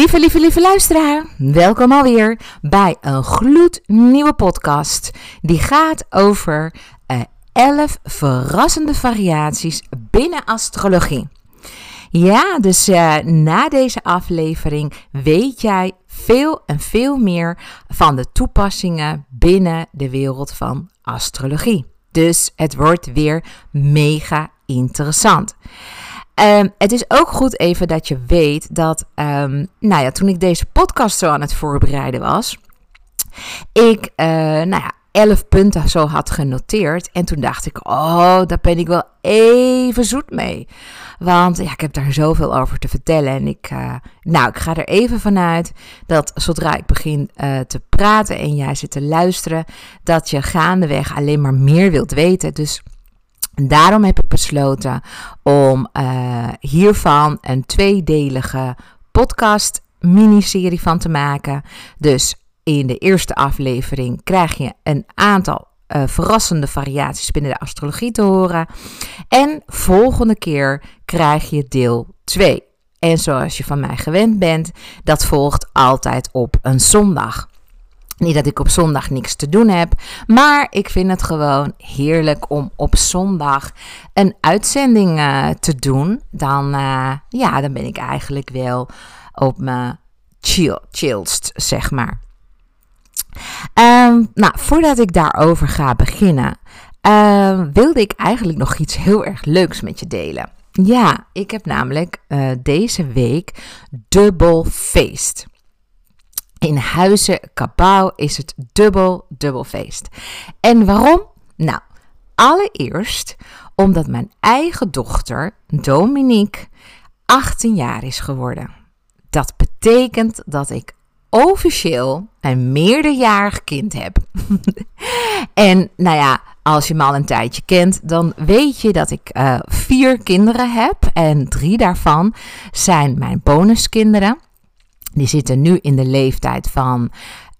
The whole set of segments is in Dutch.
Lieve, lieve, lieve luisteraar, welkom alweer bij een gloednieuwe podcast. Die gaat over uh, 11 verrassende variaties binnen astrologie. Ja, dus uh, na deze aflevering weet jij veel en veel meer van de toepassingen binnen de wereld van astrologie. Dus het wordt weer mega interessant. Um, het is ook goed even dat je weet dat, um, nou ja, toen ik deze podcast zo aan het voorbereiden was, ik, uh, nou ja, elf punten zo had genoteerd. En toen dacht ik, oh, daar ben ik wel even zoet mee. Want ja, ik heb daar zoveel over te vertellen. En ik, uh, nou, ik ga er even vanuit dat zodra ik begin uh, te praten en jij zit te luisteren, dat je gaandeweg alleen maar meer wilt weten. Dus daarom heb ik besloten om uh, hiervan een tweedelige podcast miniserie van te maken. Dus in de eerste aflevering krijg je een aantal uh, verrassende variaties binnen de astrologie te horen. En volgende keer krijg je deel 2. En zoals je van mij gewend bent, dat volgt altijd op een zondag. Niet dat ik op zondag niks te doen heb, maar ik vind het gewoon heerlijk om op zondag een uitzending uh, te doen. Dan, uh, ja, dan ben ik eigenlijk wel op mijn chill, chillst, zeg maar. Um, nou, voordat ik daarover ga beginnen, uh, wilde ik eigenlijk nog iets heel erg leuks met je delen. Ja, ik heb namelijk uh, deze week dubbel feest. In Huizen Kabouw is het dubbel, dubbel feest. En waarom? Nou, allereerst omdat mijn eigen dochter, Dominique, 18 jaar is geworden. Dat betekent dat ik officieel een meerderjarig kind heb. en nou ja, als je me al een tijdje kent, dan weet je dat ik uh, vier kinderen heb. En drie daarvan zijn mijn bonuskinderen. Die zitten nu in de leeftijd van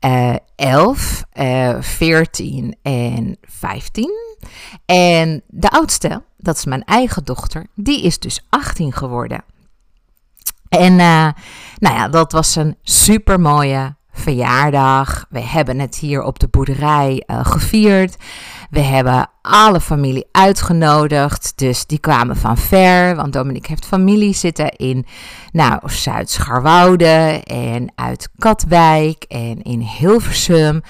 uh, 11, uh, 14 en 15. En de oudste, dat is mijn eigen dochter, die is dus 18 geworden. En uh, nou ja, dat was een super mooie verjaardag. We hebben het hier op de boerderij uh, gevierd. We hebben alle familie uitgenodigd. Dus die kwamen van ver. Want Dominique heeft familie zitten in nou, Zuid-Scharwoude en uit Katwijk en in Hilversum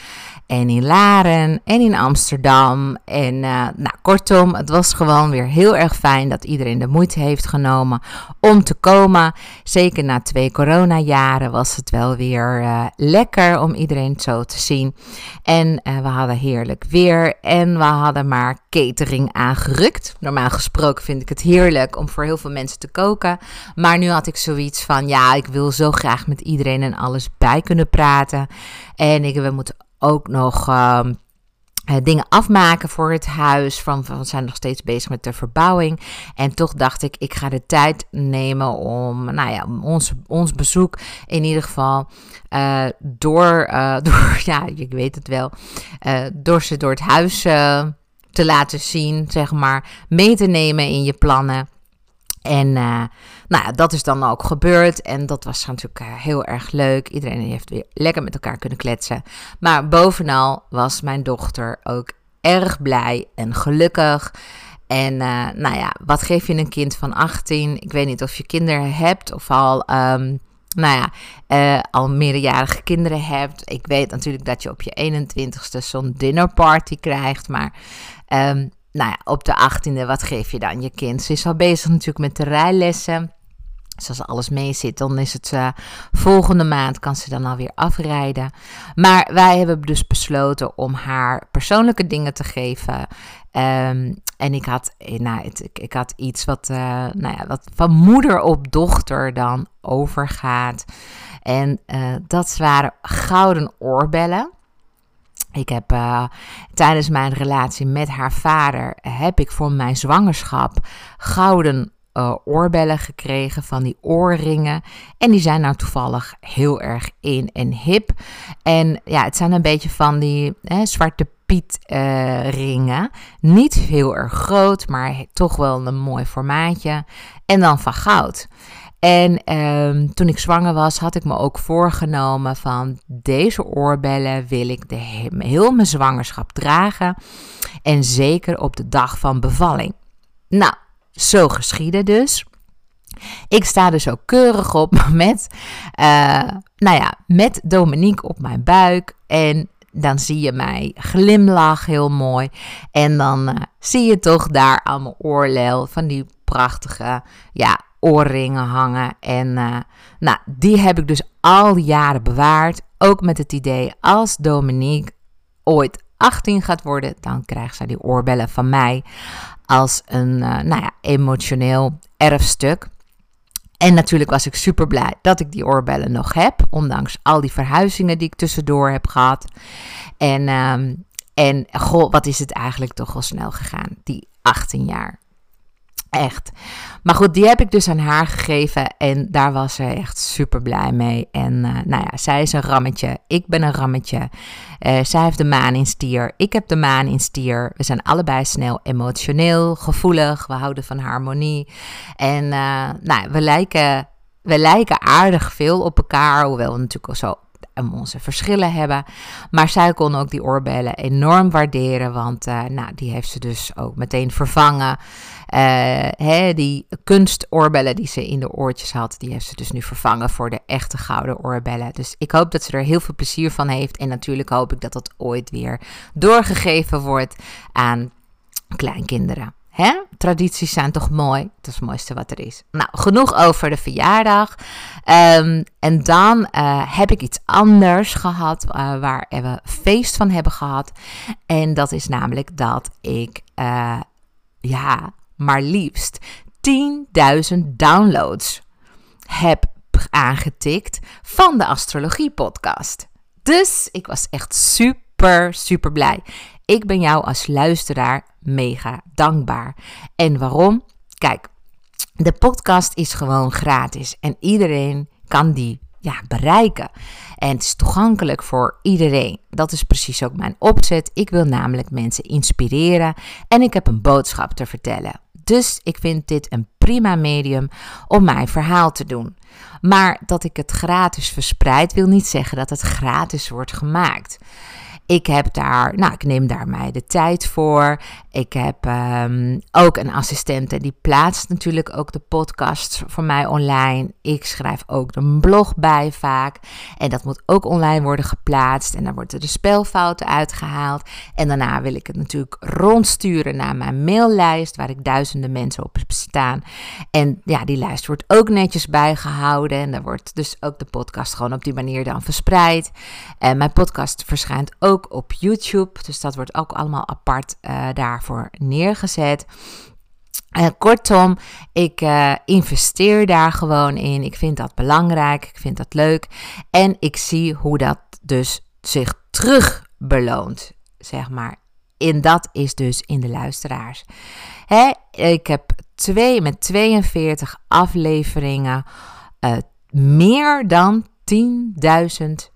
en in Laren en in Amsterdam. En uh, nou, kortom, het was gewoon weer heel erg fijn dat iedereen de moeite heeft genomen om te komen. Zeker na twee coronajaren was het wel weer uh, lekker om iedereen zo te zien. En uh, we hadden heerlijk weer en we hadden maar catering aangerukt. Normaal gesproken vind ik het heerlijk om voor heel veel mensen te koken. Maar nu had ik zoiets van, ja, ik wil zo graag met iedereen en alles bij kunnen praten. En ik, we moeten ook nog uh, dingen afmaken voor het huis. Van, we zijn nog steeds bezig met de verbouwing. En toch dacht ik, ik ga de tijd nemen om nou ja, ons, ons bezoek in ieder geval uh, door, uh, door, ja, ik weet het wel, door ze door het huis te laten zien, zeg maar, mee te nemen in je plannen. En uh, nou dat is dan ook gebeurd. En dat was natuurlijk uh, heel erg leuk. Iedereen heeft weer lekker met elkaar kunnen kletsen. Maar bovenal was mijn dochter ook erg blij en gelukkig. En uh, nou ja, wat geef je een kind van 18? Ik weet niet of je kinderen hebt of al. Um, nou ja, al meerderjarige kinderen hebt. Ik weet natuurlijk dat je op je 21ste zo'n dinnerparty krijgt. Maar um, nou ja, op de 18e, wat geef je dan je kind? Ze is al bezig natuurlijk met de rijlessen. Dus als alles mee zit, dan is het uh, volgende maand kan ze dan alweer afrijden. Maar wij hebben dus besloten om haar persoonlijke dingen te geven. Um, en ik had, eh, nou, ik, ik, had iets wat, uh, nou ja, wat van moeder op dochter dan overgaat. En dat waren gouden oorbellen. Ik heb uh, tijdens mijn relatie met haar vader heb ik voor mijn zwangerschap gouden uh, oorbellen gekregen van die oorringen. En die zijn nou toevallig heel erg in en hip. En ja, het zijn een beetje van die hè, zwarte Piet uh, ringen. Niet heel erg groot, maar toch wel een mooi formaatje. En dan van goud. En ehm, toen ik zwanger was, had ik me ook voorgenomen van deze oorbellen wil ik de heel mijn zwangerschap dragen. En zeker op de dag van bevalling. Nou, zo geschieden dus. Ik sta dus ook keurig op met, uh, nou ja, met Dominique op mijn buik. En dan zie je mij glimlach heel mooi. En dan uh, zie je toch daar aan mijn oorlel van die prachtige ja, oorringen hangen. En uh, nou, die heb ik dus al jaren bewaard. Ook met het idee, als Dominique ooit 18 gaat worden, dan krijgt zij die oorbellen van mij als een uh, nou ja, emotioneel erfstuk. En natuurlijk was ik super blij dat ik die oorbellen nog heb, ondanks al die verhuizingen die ik tussendoor heb gehad. En, um, en goh, wat is het eigenlijk toch al snel gegaan, die 18 jaar. Echt. Maar goed, die heb ik dus aan haar gegeven en daar was ze echt super blij mee. En uh, nou ja, zij is een rammetje, ik ben een rammetje. Uh, zij heeft de maan in stier, ik heb de maan in stier. We zijn allebei snel emotioneel, gevoelig, we houden van harmonie. En uh, nou, we lijken, we lijken aardig veel op elkaar, hoewel we natuurlijk al zo onze verschillen hebben. Maar zij kon ook die oorbellen enorm waarderen, want uh, nou, die heeft ze dus ook meteen vervangen. Uh, hè, die kunstoorbellen die ze in de oortjes had, die heeft ze dus nu vervangen voor de echte gouden oorbellen. Dus ik hoop dat ze er heel veel plezier van heeft. En natuurlijk hoop ik dat dat ooit weer doorgegeven wordt aan kleinkinderen. Tradities zijn toch mooi? Dat is het mooiste wat er is. Nou, genoeg over de verjaardag. Um, en dan uh, heb ik iets anders gehad uh, waar we feest van hebben gehad. En dat is namelijk dat ik, uh, ja, maar liefst 10.000 downloads heb aangetikt van de Astrologie Podcast. Dus ik was echt super, super blij. Ik ben jou als luisteraar mega dankbaar. En waarom? Kijk, de podcast is gewoon gratis en iedereen kan die ja, bereiken. En het is toegankelijk voor iedereen. Dat is precies ook mijn opzet. Ik wil namelijk mensen inspireren en ik heb een boodschap te vertellen. Dus ik vind dit een prima medium om mijn verhaal te doen. Maar dat ik het gratis verspreid wil niet zeggen dat het gratis wordt gemaakt. Ik heb daar, nou, ik neem daar mij de tijd voor. Ik heb um, ook een assistente die plaatst natuurlijk ook de podcast voor mij online. Ik schrijf ook een blog bij vaak. En dat moet ook online worden geplaatst. En dan worden de spelfouten uitgehaald. En daarna wil ik het natuurlijk rondsturen naar mijn maillijst, waar ik duizenden mensen op staan. En ja, die lijst wordt ook netjes bijgehouden. En dan wordt dus ook de podcast gewoon op die manier dan verspreid. En mijn podcast verschijnt ook op YouTube. Dus dat wordt ook allemaal apart uh, daarvoor neergezet. Kortom, ik uh, investeer daar gewoon in. Ik vind dat belangrijk. Ik vind dat leuk. En ik zie hoe dat dus zich terug beloont, zeg maar. En dat is dus in de luisteraars. Hè, ik heb twee, met 42 afleveringen uh, meer dan 10.000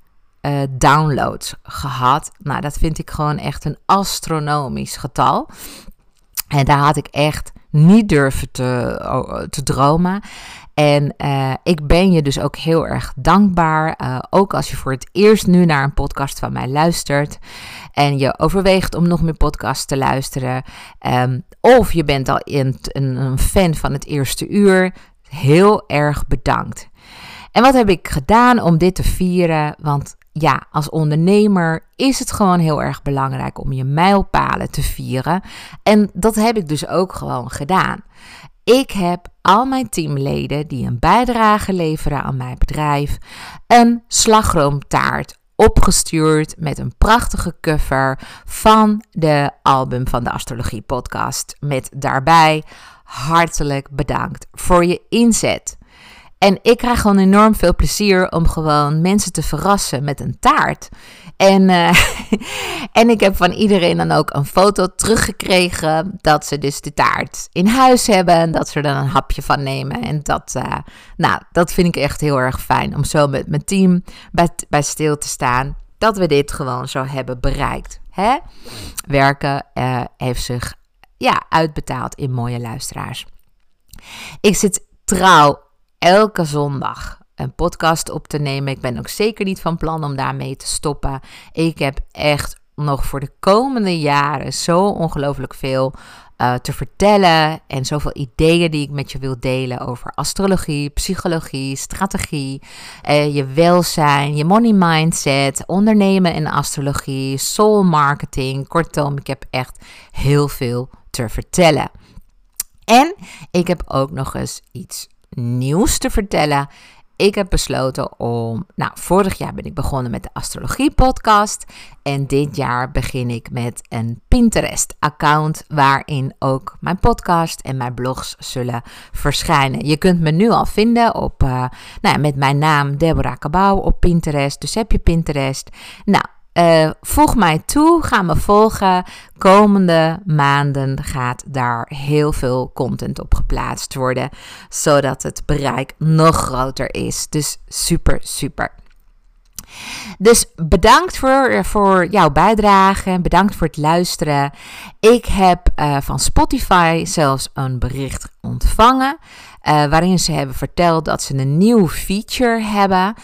uh, downloads gehad. Nou, dat vind ik gewoon echt een astronomisch getal. En daar had ik echt niet durven te, te dromen. En uh, ik ben je dus ook heel erg dankbaar. Uh, ook als je voor het eerst nu naar een podcast van mij luistert. En je overweegt om nog meer podcasts te luisteren. Um, of je bent al in, een fan van het eerste uur. Heel erg bedankt. En wat heb ik gedaan om dit te vieren? Want ja, als ondernemer is het gewoon heel erg belangrijk om je mijlpalen te vieren. En dat heb ik dus ook gewoon gedaan. Ik heb al mijn teamleden die een bijdrage leveren aan mijn bedrijf een slagroomtaart opgestuurd met een prachtige cover van de album van de Astrologie Podcast. Met daarbij hartelijk bedankt voor je inzet. En ik krijg gewoon enorm veel plezier om gewoon mensen te verrassen met een taart. En, uh, en ik heb van iedereen dan ook een foto teruggekregen dat ze dus de taart in huis hebben en dat ze er dan een hapje van nemen. En dat, uh, nou, dat vind ik echt heel erg fijn om zo met mijn team bij, bij stil te staan. Dat we dit gewoon zo hebben bereikt. Hè? Werken uh, heeft zich ja, uitbetaald in mooie luisteraars. Ik zit trouw elke zondag een podcast op te nemen. Ik ben ook zeker niet van plan om daarmee te stoppen. Ik heb echt nog voor de komende jaren zo ongelooflijk veel uh, te vertellen en zoveel ideeën die ik met je wil delen over astrologie, psychologie, strategie, uh, je welzijn, je money mindset, ondernemen in astrologie, soul marketing. Kortom, ik heb echt heel veel te vertellen. En ik heb ook nog eens iets nieuws te vertellen. Ik heb besloten om. Nou, vorig jaar ben ik begonnen met de Astrologie Podcast. En dit jaar begin ik met een Pinterest-account. Waarin ook mijn podcast en mijn blogs zullen verschijnen. Je kunt me nu al vinden op. Uh, nou ja, met mijn naam Deborah Cabau op Pinterest. Dus heb je Pinterest. Nou, uh, voeg mij toe, ga me volgen. Komende maanden gaat daar heel veel content op geplaatst worden, zodat het bereik nog groter is. Dus super, super. Dus bedankt voor, voor jouw bijdrage. Bedankt voor het luisteren. Ik heb uh, van Spotify zelfs een bericht ontvangen. Uh, waarin ze hebben verteld dat ze een nieuw feature hebben.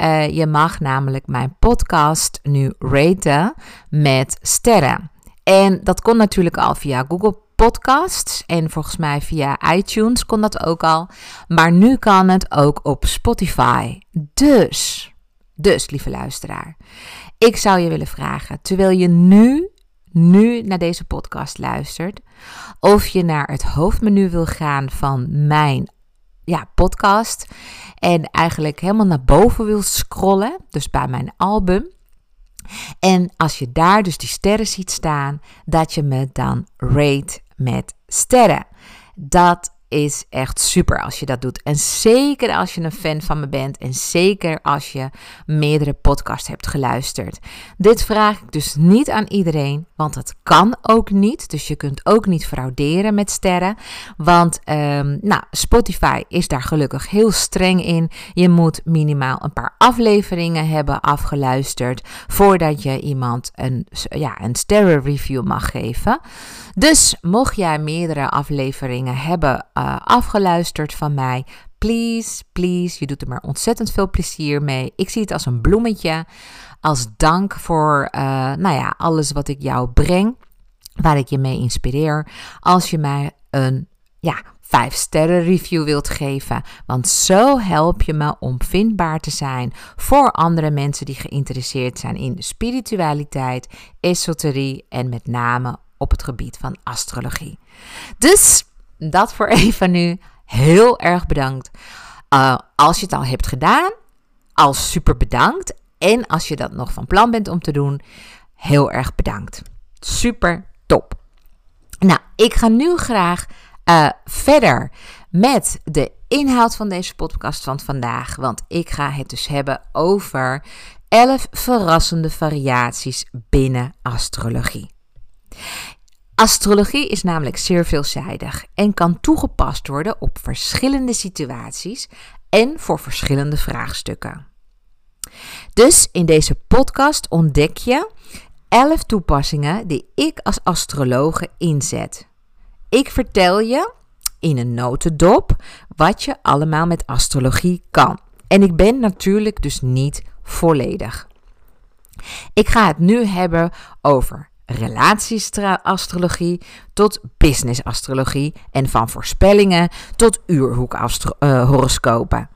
Uh, je mag namelijk mijn podcast nu raten met sterren. En dat kon natuurlijk al via Google Podcasts en volgens mij via iTunes kon dat ook al. Maar nu kan het ook op Spotify. Dus, dus lieve luisteraar, ik zou je willen vragen, terwijl je nu nu naar deze podcast luistert, of je naar het hoofdmenu wil gaan van mijn ja, podcast en eigenlijk helemaal naar boven wil scrollen, dus bij mijn album. En als je daar dus die sterren ziet staan, dat je me dan rate met sterren. Dat is echt super als je dat doet. En zeker als je een fan van me bent en zeker als je meerdere podcasts hebt geluisterd. Dit vraag ik dus niet aan iedereen, want dat kan ook niet. Dus je kunt ook niet frauderen met sterren. Want um, nou, Spotify is daar gelukkig heel streng in. Je moet minimaal een paar afleveringen hebben afgeluisterd voordat je iemand een, ja, een sterrenreview mag geven. Dus mocht jij meerdere afleveringen hebben uh, afgeluisterd van mij, please, please, je doet er maar ontzettend veel plezier mee. Ik zie het als een bloemetje, als dank voor, uh, nou ja, alles wat ik jou breng, waar ik je mee inspireer. Als je mij een, ja, 5 sterren review wilt geven. Want zo help je me om vindbaar te zijn voor andere mensen die geïnteresseerd zijn in spiritualiteit, esoterie en met name op het gebied van astrologie. Dus dat voor even nu. Heel erg bedankt. Uh, als je het al hebt gedaan, al super bedankt. En als je dat nog van plan bent om te doen, heel erg bedankt. Super top. Nou, ik ga nu graag uh, verder met de inhoud van deze podcast van vandaag. Want ik ga het dus hebben over 11 verrassende variaties binnen astrologie. Astrologie is namelijk zeer veelzijdig en kan toegepast worden op verschillende situaties en voor verschillende vraagstukken. Dus in deze podcast ontdek je 11 toepassingen die ik als astrologe inzet. Ik vertel je in een notendop wat je allemaal met astrologie kan. En ik ben natuurlijk dus niet volledig. Ik ga het nu hebben over relatieastrologie tot businessastrologie en van voorspellingen tot uurhoekhoroscopen.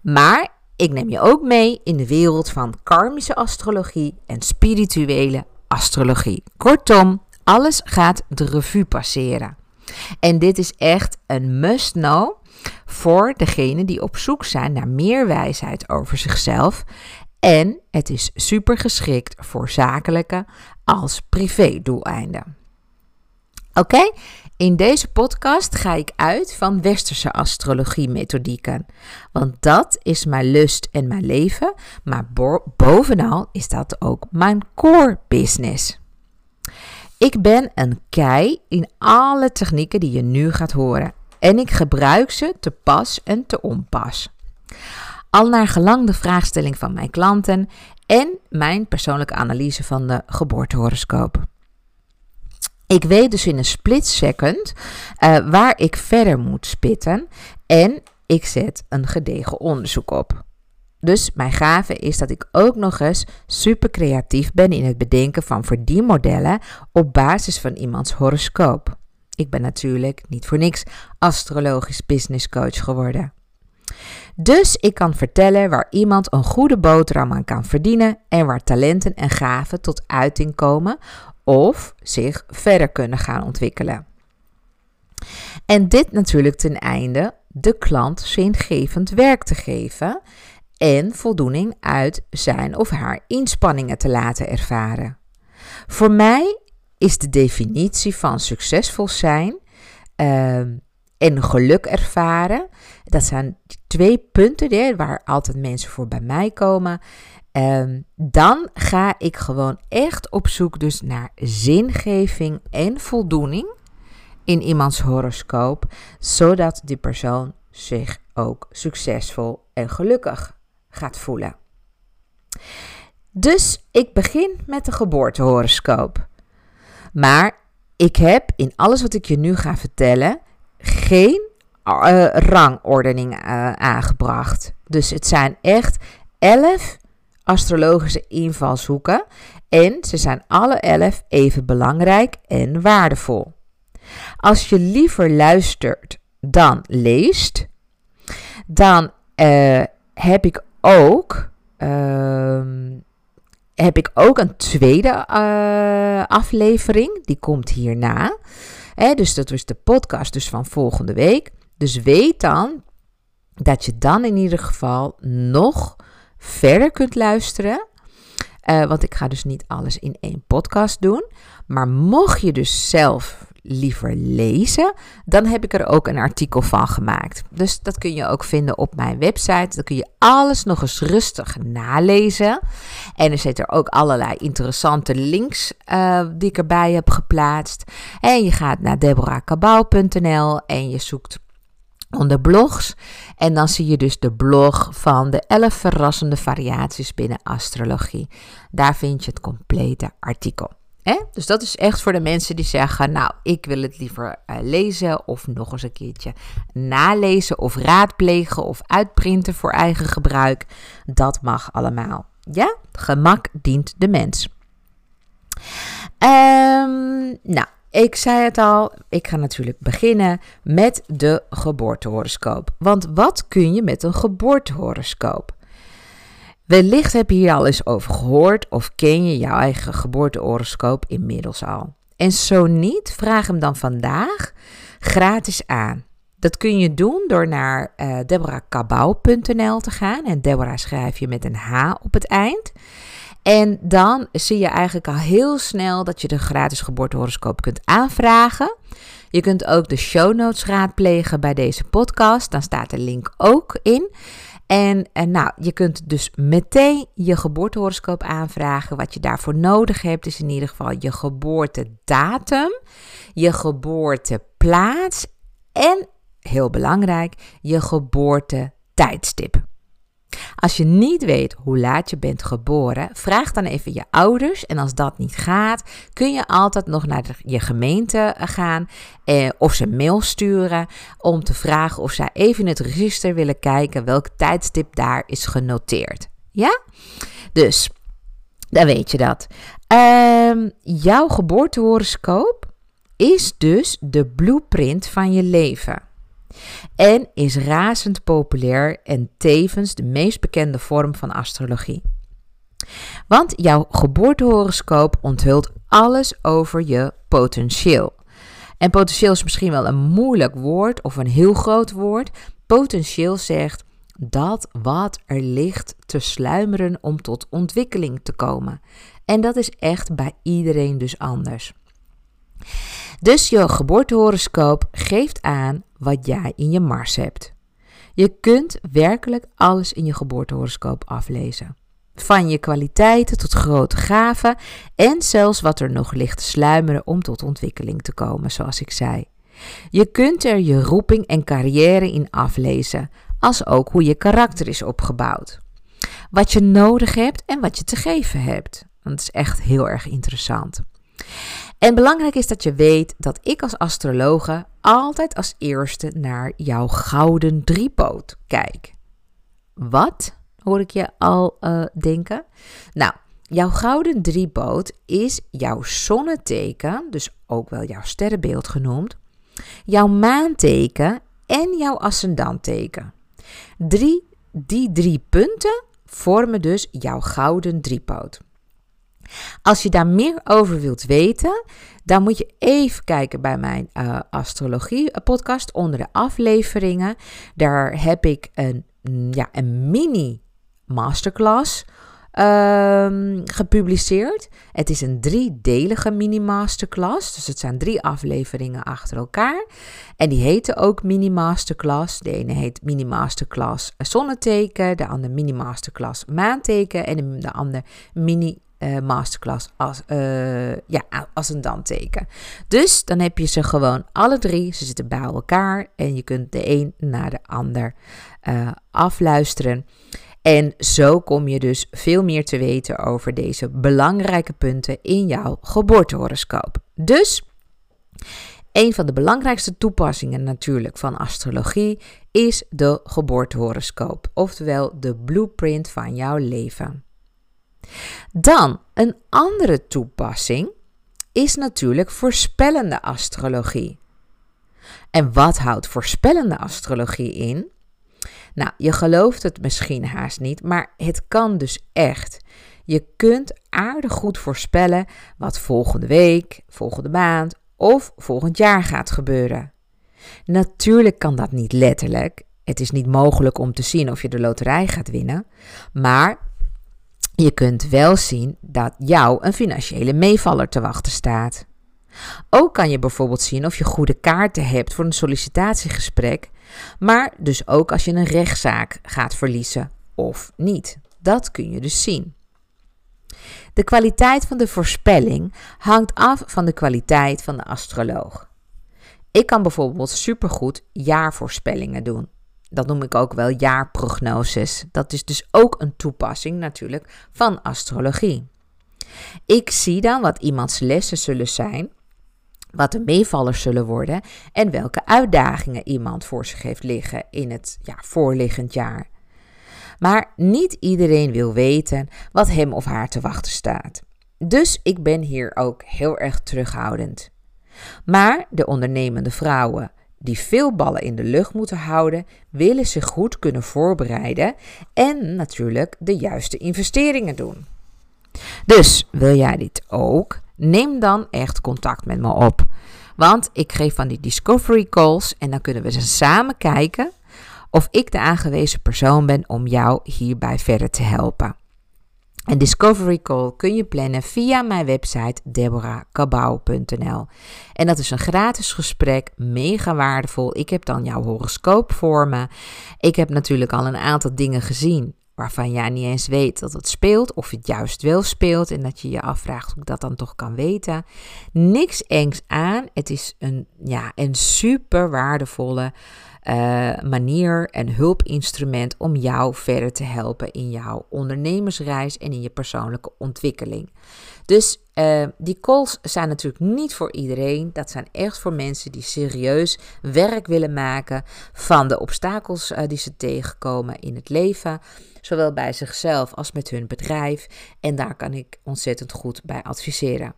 Maar ik neem je ook mee in de wereld van karmische astrologie en spirituele astrologie. Kortom, alles gaat de revue passeren. En dit is echt een must-know voor degenen die op zoek zijn naar meer wijsheid over zichzelf. En het is super geschikt voor zakelijke als privé-doeleinden. Oké, in deze podcast ga ik uit van westerse astrologie-methodieken. Want dat is mijn lust en mijn leven, maar bovenal is dat ook mijn core business. Ik ben een kei in alle technieken die je nu gaat horen. En ik gebruik ze te pas en te onpas. Al naar gelang de vraagstelling van mijn klanten en mijn persoonlijke analyse van de geboortehoroscoop. Ik weet dus in een split second uh, waar ik verder moet spitten. En ik zet een gedegen onderzoek op. Dus mijn gave is dat ik ook nog eens super creatief ben in het bedenken van verdienmodellen op basis van iemands horoscoop. Ik ben natuurlijk niet voor niks astrologisch business coach geworden. Dus ik kan vertellen waar iemand een goede boterham aan kan verdienen en waar talenten en gaven tot uiting komen of zich verder kunnen gaan ontwikkelen. En dit natuurlijk ten einde de klant zingevend werk te geven en voldoening uit zijn of haar inspanningen te laten ervaren. Voor mij is de definitie van succesvol zijn uh, en geluk ervaren, dat zijn twee punten waar altijd mensen voor bij mij komen. Uh, dan ga ik gewoon echt op zoek dus naar zingeving en voldoening in iemands horoscoop, zodat die persoon zich ook succesvol en gelukkig gaat voelen. Dus ik begin met de geboortehoroscoop. Maar ik heb in alles wat ik je nu ga vertellen geen uh, rangordening uh, aangebracht. Dus het zijn echt elf astrologische invalshoeken en ze zijn alle elf even belangrijk en waardevol. Als je liever luistert dan leest, dan uh, heb ik ook. Uh, heb ik ook een tweede aflevering. Die komt hierna. Dus dat was de podcast dus van volgende week. Dus weet dan dat je dan in ieder geval nog verder kunt luisteren. Uh, want ik ga dus niet alles in één podcast doen. Maar mocht je dus zelf liever lezen, dan heb ik er ook een artikel van gemaakt. Dus dat kun je ook vinden op mijn website. Dan kun je alles nog eens rustig nalezen. En er zitten er ook allerlei interessante links uh, die ik erbij heb geplaatst. En je gaat naar deborahkabau.nl en je zoekt onder blogs. En dan zie je dus de blog van de 11 verrassende variaties binnen astrologie. Daar vind je het complete artikel. Dus dat is echt voor de mensen die zeggen: Nou, ik wil het liever uh, lezen of nog eens een keertje nalezen of raadplegen of uitprinten voor eigen gebruik. Dat mag allemaal. Ja, gemak dient de mens. Um, nou, ik zei het al, ik ga natuurlijk beginnen met de geboortehoroscoop. Want wat kun je met een geboortehoroscoop? Wellicht heb je hier al eens over gehoord of ken je jouw eigen geboortehoroscoop inmiddels al. En zo niet, vraag hem dan vandaag gratis aan. Dat kun je doen door naar uh, te gaan. En Deborah schrijf je met een H op het eind. En dan zie je eigenlijk al heel snel dat je de gratis geboortehoroscoop kunt aanvragen. Je kunt ook de show notes raadplegen bij deze podcast. Dan staat de link ook in. En, en nou, je kunt dus meteen je geboortehoroscoop aanvragen. Wat je daarvoor nodig hebt is in ieder geval je geboortedatum, je geboorteplaats en, heel belangrijk, je geboortetijdstip. Als je niet weet hoe laat je bent geboren, vraag dan even je ouders. En als dat niet gaat, kun je altijd nog naar je gemeente eh, gaan eh, of ze mail sturen om te vragen of zij even in het register willen kijken welk tijdstip daar is genoteerd. Ja? Dus, dan weet je dat. Uh, jouw geboortehoroscoop is dus de blueprint van je leven en is razend populair en tevens de meest bekende vorm van astrologie. Want jouw geboortehoroscoop onthult alles over je potentieel. En potentieel is misschien wel een moeilijk woord of een heel groot woord. Potentieel zegt dat wat er ligt te sluimeren om tot ontwikkeling te komen. En dat is echt bij iedereen dus anders. Dus je geboortehoroscoop geeft aan wat jij in je Mars hebt. Je kunt werkelijk alles in je geboortehoroscoop aflezen. Van je kwaliteiten tot grote gaven en zelfs wat er nog ligt te sluimeren om tot ontwikkeling te komen, zoals ik zei. Je kunt er je roeping en carrière in aflezen, als ook hoe je karakter is opgebouwd. Wat je nodig hebt en wat je te geven hebt. Dat is echt heel erg interessant. En belangrijk is dat je weet dat ik als astrologe altijd als eerste naar jouw gouden driepoot kijk. Wat? Hoor ik je al uh, denken? Nou, jouw gouden driepoot is jouw zonneteken, dus ook wel jouw sterrenbeeld genoemd, jouw maanteken en jouw ascendanteken. Drie, die drie punten vormen dus jouw gouden driepoot. Als je daar meer over wilt weten, dan moet je even kijken bij mijn uh, astrologie-podcast onder de afleveringen. Daar heb ik een, ja, een mini masterclass um, gepubliceerd. Het is een driedelige mini-masterclass. Dus het zijn drie afleveringen achter elkaar. En die heten ook mini-masterclass. De ene heet mini-masterclass zonneteken. De andere mini-masterclass maanteken. En de andere mini uh, masterclass als, uh, ja, als een danteken. Dus dan heb je ze gewoon alle drie. Ze zitten bij elkaar en je kunt de een naar de ander uh, afluisteren. En zo kom je dus veel meer te weten over deze belangrijke punten in jouw geboortehoroscoop. Dus een van de belangrijkste toepassingen natuurlijk van astrologie is de geboortehoroscoop, oftewel de blueprint van jouw leven. Dan een andere toepassing is natuurlijk voorspellende astrologie. En wat houdt voorspellende astrologie in? Nou, je gelooft het misschien haast niet, maar het kan dus echt. Je kunt aardig goed voorspellen wat volgende week, volgende maand of volgend jaar gaat gebeuren. Natuurlijk kan dat niet letterlijk. Het is niet mogelijk om te zien of je de loterij gaat winnen, maar je kunt wel zien dat jou een financiële meevaller te wachten staat. Ook kan je bijvoorbeeld zien of je goede kaarten hebt voor een sollicitatiegesprek maar dus ook als je een rechtszaak gaat verliezen of niet. Dat kun je dus zien. De kwaliteit van de voorspelling hangt af van de kwaliteit van de astroloog. Ik kan bijvoorbeeld supergoed jaarvoorspellingen doen. Dat noem ik ook wel jaarprognoses. Dat is dus ook een toepassing natuurlijk van astrologie. Ik zie dan wat iemands lessen zullen zijn wat de meevallers zullen worden en welke uitdagingen iemand voor zich heeft liggen in het ja, voorliggend jaar. Maar niet iedereen wil weten wat hem of haar te wachten staat. Dus ik ben hier ook heel erg terughoudend. Maar de ondernemende vrouwen die veel ballen in de lucht moeten houden, willen zich goed kunnen voorbereiden en natuurlijk de juiste investeringen doen. Dus wil jij dit ook? Neem dan echt contact met me op. Want ik geef van die discovery calls en dan kunnen we ze samen kijken of ik de aangewezen persoon ben om jou hierbij verder te helpen. Een discovery call kun je plannen via mijn website deborahkabau.nl. En dat is een gratis gesprek, mega waardevol. Ik heb dan jouw horoscoop voor me. Ik heb natuurlijk al een aantal dingen gezien waarvan jij niet eens weet dat het speelt, of het juist wel speelt en dat je je afvraagt hoe ik dat dan toch kan weten. Niks engs aan. Het is een, ja, een super waardevolle uh, manier en hulpinstrument om jou verder te helpen in jouw ondernemersreis en in je persoonlijke ontwikkeling. Dus uh, die calls zijn natuurlijk niet voor iedereen. Dat zijn echt voor mensen die serieus werk willen maken van de obstakels uh, die ze tegenkomen in het leven. Zowel bij zichzelf als met hun bedrijf. En daar kan ik ontzettend goed bij adviseren.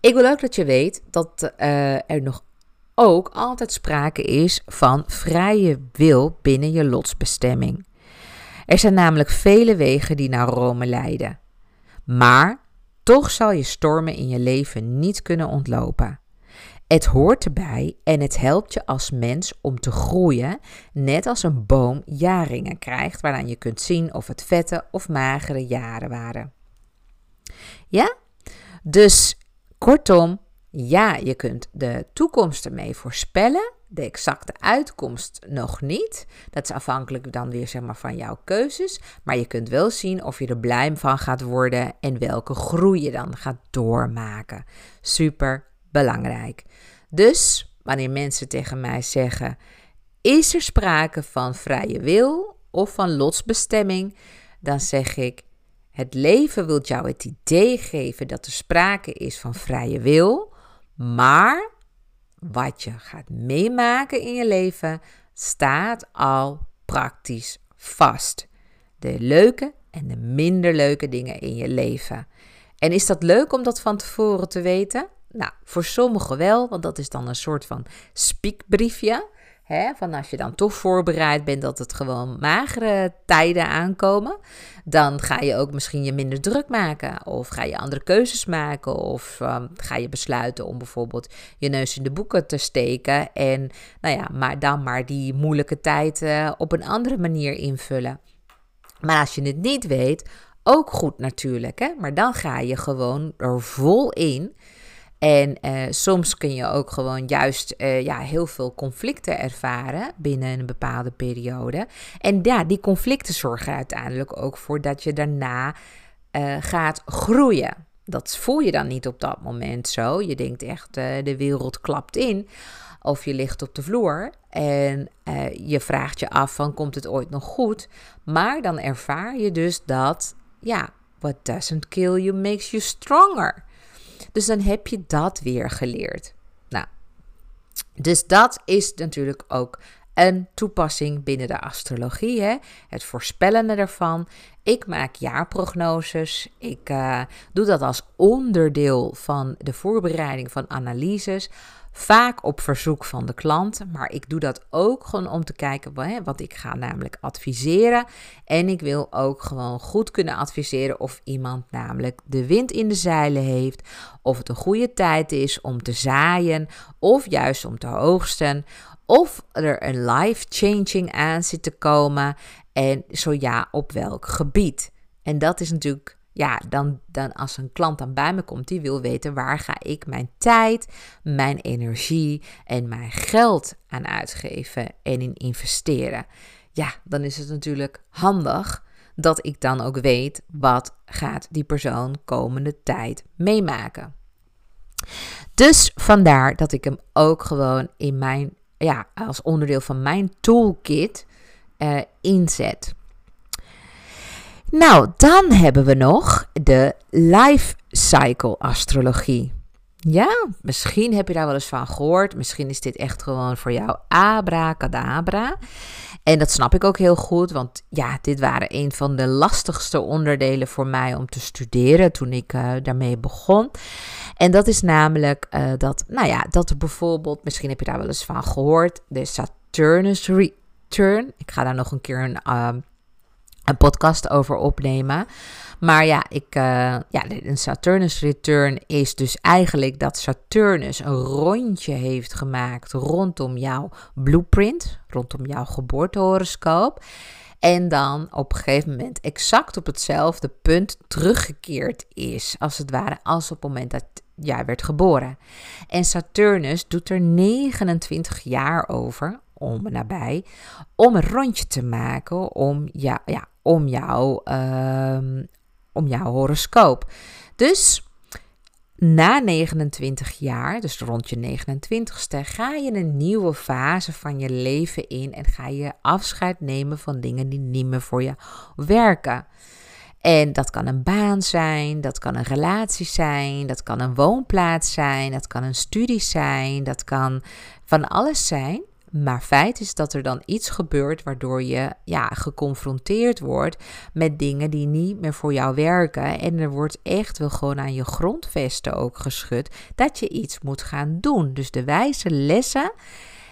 Ik wil ook dat je weet dat er nog ook altijd sprake is van vrije wil binnen je lotsbestemming. Er zijn namelijk vele wegen die naar Rome leiden. Maar toch zal je stormen in je leven niet kunnen ontlopen. Het hoort erbij en het helpt je als mens om te groeien, net als een boom jaringen krijgt, waaraan je kunt zien of het vette of magere jaren waren. Ja? Dus kortom, ja, je kunt de toekomst ermee voorspellen, de exacte uitkomst nog niet. Dat is afhankelijk dan weer zeg maar, van jouw keuzes. Maar je kunt wel zien of je er blij van gaat worden en welke groei je dan gaat doormaken. Super belangrijk. Dus wanneer mensen tegen mij zeggen: Is er sprake van vrije wil of van lotsbestemming? Dan zeg ik: Het leven wil jou het idee geven dat er sprake is van vrije wil, maar wat je gaat meemaken in je leven staat al praktisch vast. De leuke en de minder leuke dingen in je leven. En is dat leuk om dat van tevoren te weten? Nou, voor sommigen wel, want dat is dan een soort van spiekbriefje. Van als je dan toch voorbereid bent dat het gewoon magere tijden aankomen, dan ga je ook misschien je minder druk maken. Of ga je andere keuzes maken. Of um, ga je besluiten om bijvoorbeeld je neus in de boeken te steken. En nou ja, maar dan maar die moeilijke tijd uh, op een andere manier invullen. Maar als je het niet weet, ook goed natuurlijk. Hè? Maar dan ga je gewoon er vol in. En uh, soms kun je ook gewoon juist uh, ja, heel veel conflicten ervaren binnen een bepaalde periode. En ja, die conflicten zorgen uiteindelijk ook voor dat je daarna uh, gaat groeien. Dat voel je dan niet op dat moment zo. Je denkt echt, de wereld klapt in. Of je ligt op de vloer en je vraagt je af van, komt het ooit nog goed? Maar dan ervaar je dus dat, ja, what doesn't kill you makes you stronger. Dus dan heb je dat weer geleerd. Nou, dus dat is natuurlijk ook een toepassing binnen de astrologie. Hè? Het voorspellen ervan. Ik maak jaarprognoses. Ik uh, doe dat als onderdeel van de voorbereiding van analyses. Vaak op verzoek van de klant, maar ik doe dat ook gewoon om te kijken, want ik ga namelijk adviseren. En ik wil ook gewoon goed kunnen adviseren of iemand namelijk de wind in de zeilen heeft, of het een goede tijd is om te zaaien, of juist om te oogsten, of er een life-changing aan zit te komen. En zo ja, op welk gebied. En dat is natuurlijk ja, dan, dan als een klant dan bij me komt, die wil weten waar ga ik mijn tijd, mijn energie en mijn geld aan uitgeven en in investeren. Ja, dan is het natuurlijk handig dat ik dan ook weet wat gaat die persoon komende tijd meemaken. Dus vandaar dat ik hem ook gewoon in mijn, ja, als onderdeel van mijn toolkit uh, inzet. Nou, dan hebben we nog de life cycle astrologie. Ja, misschien heb je daar wel eens van gehoord. Misschien is dit echt gewoon voor jou abracadabra. En dat snap ik ook heel goed, want ja, dit waren een van de lastigste onderdelen voor mij om te studeren toen ik uh, daarmee begon. En dat is namelijk uh, dat, nou ja, dat bijvoorbeeld, misschien heb je daar wel eens van gehoord, de Saturnus return. Ik ga daar nog een keer een uh, een podcast over opnemen. Maar ja, ik, uh, ja, een Saturnus return is dus eigenlijk dat Saturnus een rondje heeft gemaakt rondom jouw blueprint, rondom jouw geboortehoroscoop. En dan op een gegeven moment exact op hetzelfde punt teruggekeerd is, als het ware, als op het moment dat jij werd geboren. En Saturnus doet er 29 jaar over, om nabij, om een rondje te maken om, ja, ja, om, jou, um, om jouw horoscoop. Dus na 29 jaar, dus rond je 29ste, ga je een nieuwe fase van je leven in en ga je afscheid nemen van dingen die niet meer voor je werken. En dat kan een baan zijn, dat kan een relatie zijn, dat kan een woonplaats zijn, dat kan een studie zijn, dat kan van alles zijn. Maar feit is dat er dan iets gebeurt waardoor je ja, geconfronteerd wordt met dingen die niet meer voor jou werken. En er wordt echt wel gewoon aan je grondvesten ook geschud dat je iets moet gaan doen. Dus de wijze lessen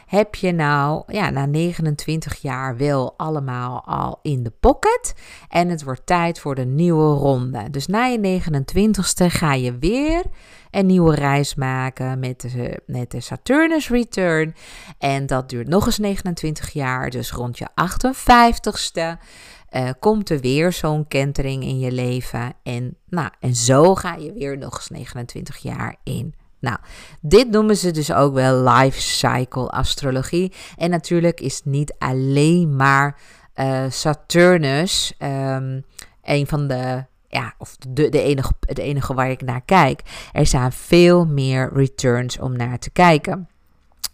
heb je nou ja, na 29 jaar wel allemaal al in de pocket. En het wordt tijd voor de nieuwe ronde. Dus na je 29ste ga je weer een nieuwe reis maken met de, met de Saturnus Return. En dat duurt nog eens 29 jaar. Dus rond je 58ste. Uh, komt er weer zo'n kentering in je leven. En, nou, en zo ga je weer nog eens 29 jaar in. Nou, dit noemen ze dus ook wel life cycle astrologie. En natuurlijk is niet alleen maar uh, Saturnus um, een van de ja, of de, de enige, het enige waar ik naar kijk. Er zijn veel meer returns om naar te kijken.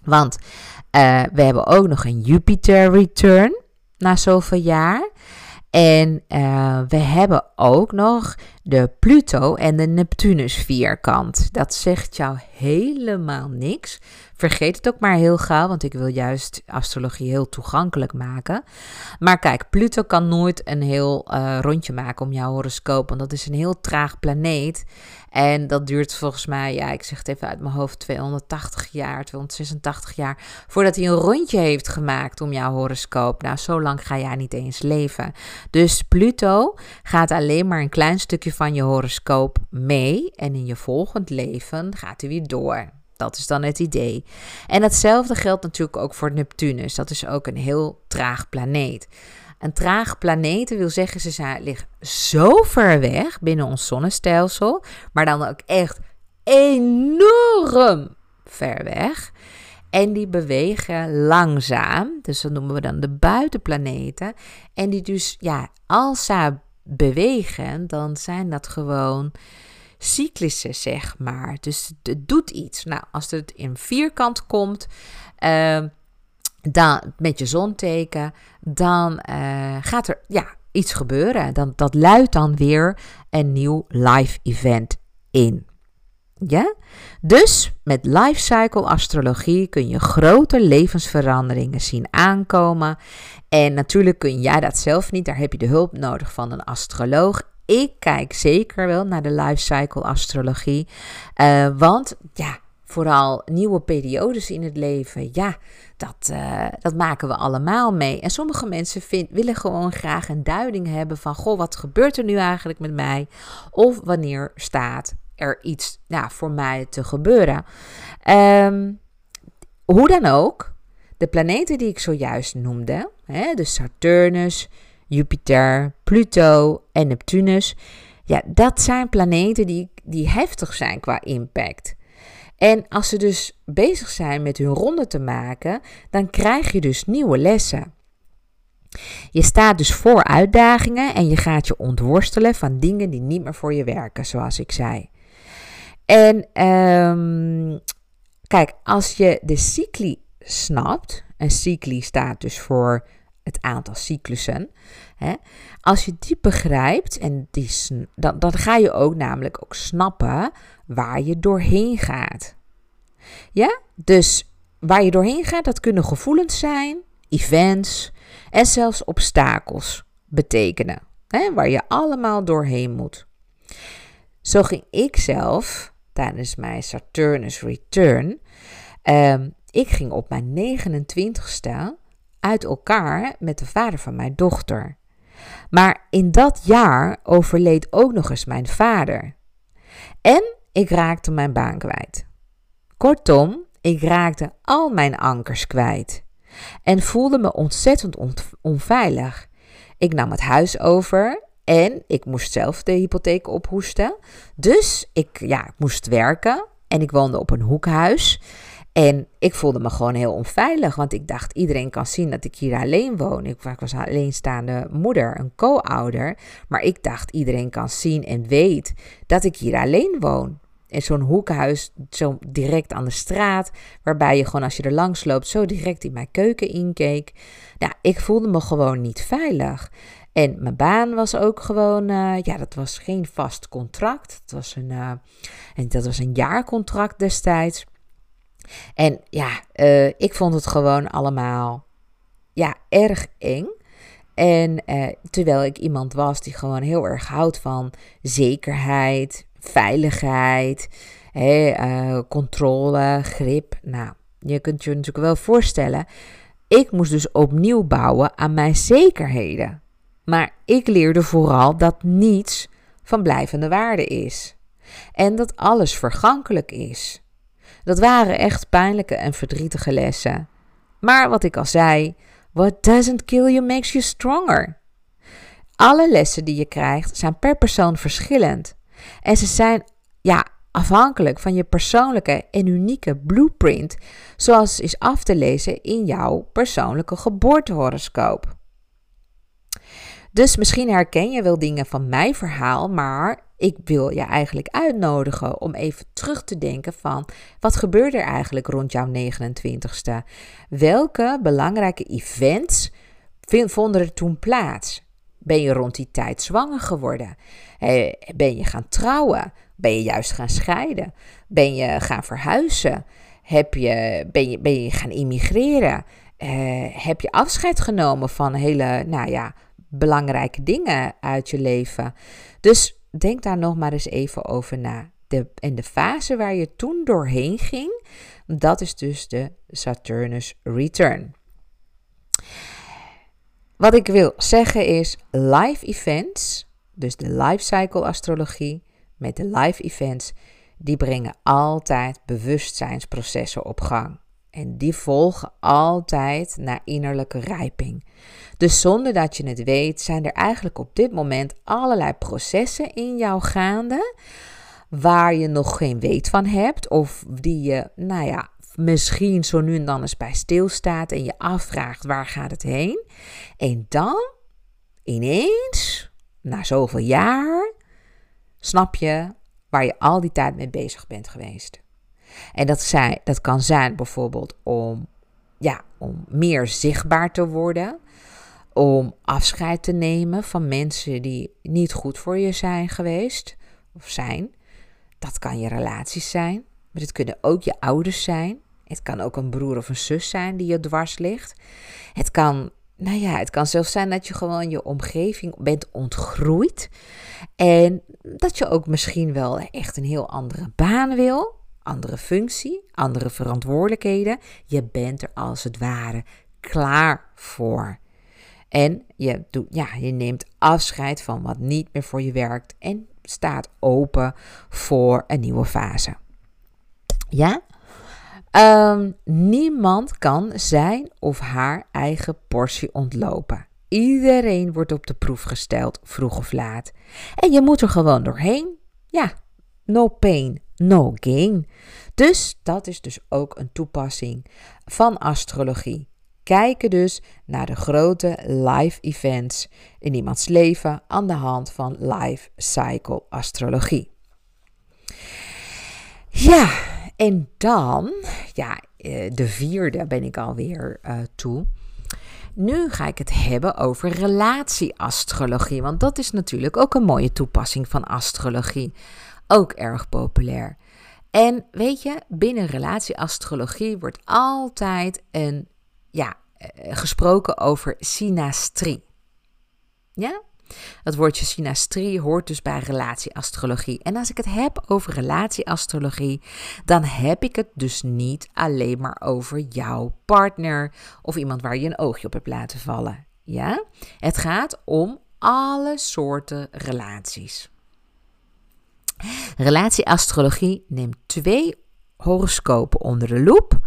Want uh, we hebben ook nog een Jupiter return na zoveel jaar. En uh, we hebben ook nog de Pluto en de Neptunus vierkant. Dat zegt jou helemaal niks. Vergeet het ook maar heel gauw, want ik wil juist astrologie heel toegankelijk maken. Maar kijk, Pluto kan nooit een heel uh, rondje maken om jouw horoscoop, want dat is een heel traag planeet. En dat duurt volgens mij, ja, ik zeg het even uit mijn hoofd, 280 jaar, 286 jaar, voordat hij een rondje heeft gemaakt om jouw horoscoop. Nou, zo lang ga jij niet eens leven. Dus Pluto gaat alleen maar een klein stukje van je horoscoop mee en in je volgend leven gaat hij weer door. Dat is dan het idee. En hetzelfde geldt natuurlijk ook voor Neptunus. Dat is ook een heel traag planeet. Een traag planeet wil zeggen, ze zijn, liggen zo ver weg binnen ons zonnestelsel, maar dan ook echt enorm ver weg. En die bewegen langzaam, dus dat noemen we dan de buitenplaneten. En die dus, ja, als ze bewegen, dan zijn dat gewoon cyclussen, zeg maar. Dus het doet iets. Nou, als het in vierkant komt, uh, dan, met je zonteken, dan uh, gaat er ja, iets gebeuren. Dan, dat luidt dan weer een nieuw live event in. Ja? Dus met life cycle astrologie kun je grote levensveranderingen zien aankomen. En natuurlijk kun jij dat zelf niet, daar heb je de hulp nodig van een astroloog. Ik kijk zeker wel naar de life cycle astrologie. Uh, want ja, vooral nieuwe periodes in het leven, ja, dat, uh, dat maken we allemaal mee. En sommige mensen vind, willen gewoon graag een duiding hebben van, goh, wat gebeurt er nu eigenlijk met mij? Of wanneer staat er iets nou, voor mij te gebeuren? Um, hoe dan ook, de planeten die ik zojuist noemde, hè, de Saturnus, Jupiter, Pluto en Neptunus, ja, dat zijn planeten die, die heftig zijn qua impact. En als ze dus bezig zijn met hun ronde te maken, dan krijg je dus nieuwe lessen. Je staat dus voor uitdagingen en je gaat je ontworstelen van dingen die niet meer voor je werken, zoals ik zei. En um, kijk, als je de cycli snapt, en cycli staat dus voor het aantal cyclussen. Hè? Als je die begrijpt, en die, dan, dan ga je ook namelijk ook snappen waar je doorheen gaat. Ja, dus waar je doorheen gaat, dat kunnen gevoelens zijn, events en zelfs obstakels betekenen. Hè? Waar je allemaal doorheen moet. Zo ging ik zelf tijdens mijn Saturnus Return. Um, ik ging op mijn 29ste uit elkaar met de vader van mijn dochter. Maar in dat jaar overleed ook nog eens mijn vader. En ik raakte mijn baan kwijt. Kortom, ik raakte al mijn ankers kwijt en voelde me ontzettend onveilig. Ik nam het huis over en ik moest zelf de hypotheek ophoesten. Dus ik, ja, ik moest werken en ik woonde op een hoekhuis. En ik voelde me gewoon heel onveilig, want ik dacht iedereen kan zien dat ik hier alleen woon. Ik was alleenstaande moeder, een co-ouder, maar ik dacht iedereen kan zien en weet dat ik hier alleen woon. In zo'n hoekhuis, zo direct aan de straat, waarbij je gewoon als je er langs loopt zo direct in mijn keuken inkeek. Ja, ik voelde me gewoon niet veilig. En mijn baan was ook gewoon, uh, ja, dat was geen vast contract. Het was een, uh, en dat was een jaarcontract destijds. En ja, uh, ik vond het gewoon allemaal ja, erg eng. En uh, terwijl ik iemand was die gewoon heel erg houdt van zekerheid, veiligheid, uh, controle, grip. Nou, je kunt je natuurlijk wel voorstellen. Ik moest dus opnieuw bouwen aan mijn zekerheden. Maar ik leerde vooral dat niets van blijvende waarde is. En dat alles vergankelijk is. Dat waren echt pijnlijke en verdrietige lessen. Maar wat ik al zei, what doesn't kill you makes you stronger. Alle lessen die je krijgt zijn per persoon verschillend. En ze zijn ja, afhankelijk van je persoonlijke en unieke blueprint, zoals is af te lezen in jouw persoonlijke geboortehoroscoop. Dus misschien herken je wel dingen van mijn verhaal, maar ik wil je eigenlijk uitnodigen om even terug te denken van wat gebeurde er eigenlijk rond jouw 29ste? Welke belangrijke events vonden er toen plaats? Ben je rond die tijd zwanger geworden? Ben je gaan trouwen? Ben je juist gaan scheiden? Ben je gaan verhuizen? Heb je, ben, je, ben je gaan immigreren? Uh, heb je afscheid genomen van hele, nou ja, belangrijke dingen uit je leven? Dus denk daar nog maar eens even over na. De, en de fase waar je toen doorheen ging, dat is dus de Saturnus Return. Wat ik wil zeggen is, live events, dus de life cycle astrologie met de live events, die brengen altijd bewustzijnsprocessen op gang. En die volgen altijd naar innerlijke rijping. Dus zonder dat je het weet, zijn er eigenlijk op dit moment allerlei processen in jou gaande. Waar je nog geen weet van hebt. Of die je, nou ja, misschien zo nu en dan eens bij stilstaat. En je afvraagt waar gaat het heen. En dan, ineens, na zoveel jaar, snap je waar je al die tijd mee bezig bent geweest. En dat, zijn, dat kan zijn bijvoorbeeld om, ja, om meer zichtbaar te worden. Om afscheid te nemen van mensen die niet goed voor je zijn geweest of zijn. Dat kan je relaties zijn, maar het kunnen ook je ouders zijn. Het kan ook een broer of een zus zijn die je dwars ligt. Het kan, nou ja, het kan zelfs zijn dat je gewoon je omgeving bent ontgroeid. En dat je ook misschien wel echt een heel andere baan wil andere functie, andere verantwoordelijkheden. Je bent er als het ware klaar voor. En je, doet, ja, je neemt afscheid van wat niet meer voor je werkt en staat open voor een nieuwe fase. Ja? Ehm, niemand kan zijn of haar eigen portie ontlopen. Iedereen wordt op de proef gesteld, vroeg of laat. En je moet er gewoon doorheen. Ja, no pain, no gain. Dus dat is dus ook een toepassing van astrologie. Kijken dus naar de grote live events in iemands leven aan de hand van life cycle astrologie. Ja, en dan, ja, eh, de vierde ben ik alweer uh, toe. Nu ga ik het hebben over relatieastrologie, want dat is natuurlijk ook een mooie toepassing van astrologie ook erg populair. En weet je, binnen relatieastrologie wordt altijd een, ja, eh, gesproken over synastrie. Ja? Het woordje synastrie hoort dus bij relatieastrologie. En als ik het heb over relatieastrologie, dan heb ik het dus niet alleen maar over jouw partner of iemand waar je een oogje op hebt laten vallen. Ja? Het gaat om alle soorten relaties. Relatieastrologie neemt twee horoscopen onder de loep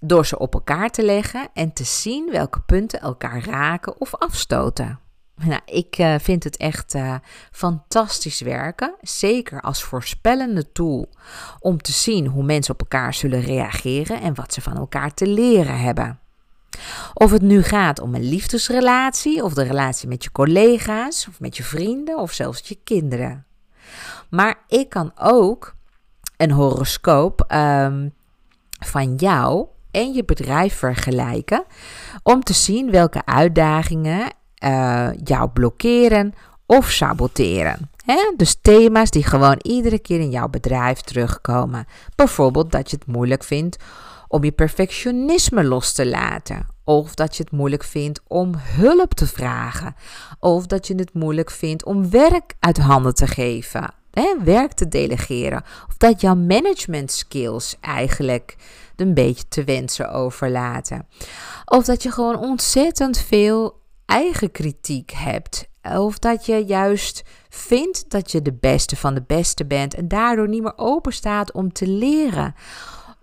door ze op elkaar te leggen en te zien welke punten elkaar raken of afstoten. Nou, ik uh, vind het echt uh, fantastisch werken, zeker als voorspellende tool om te zien hoe mensen op elkaar zullen reageren en wat ze van elkaar te leren hebben. Of het nu gaat om een liefdesrelatie of de relatie met je collega's of met je vrienden of zelfs je kinderen. Maar ik kan ook een horoscoop um, van jou en je bedrijf vergelijken om te zien welke uitdagingen uh, jou blokkeren of saboteren. Dus thema's die gewoon iedere keer in jouw bedrijf terugkomen. Bijvoorbeeld dat je het moeilijk vindt om je perfectionisme los te laten. Of dat je het moeilijk vindt om hulp te vragen. Of dat je het moeilijk vindt om werk uit handen te geven hè, werk te delegeren. Of dat jouw management skills eigenlijk een beetje te wensen overlaten. Of dat je gewoon ontzettend veel eigen kritiek hebt. Of dat je juist vindt dat je de beste van de beste bent en daardoor niet meer open staat om te leren.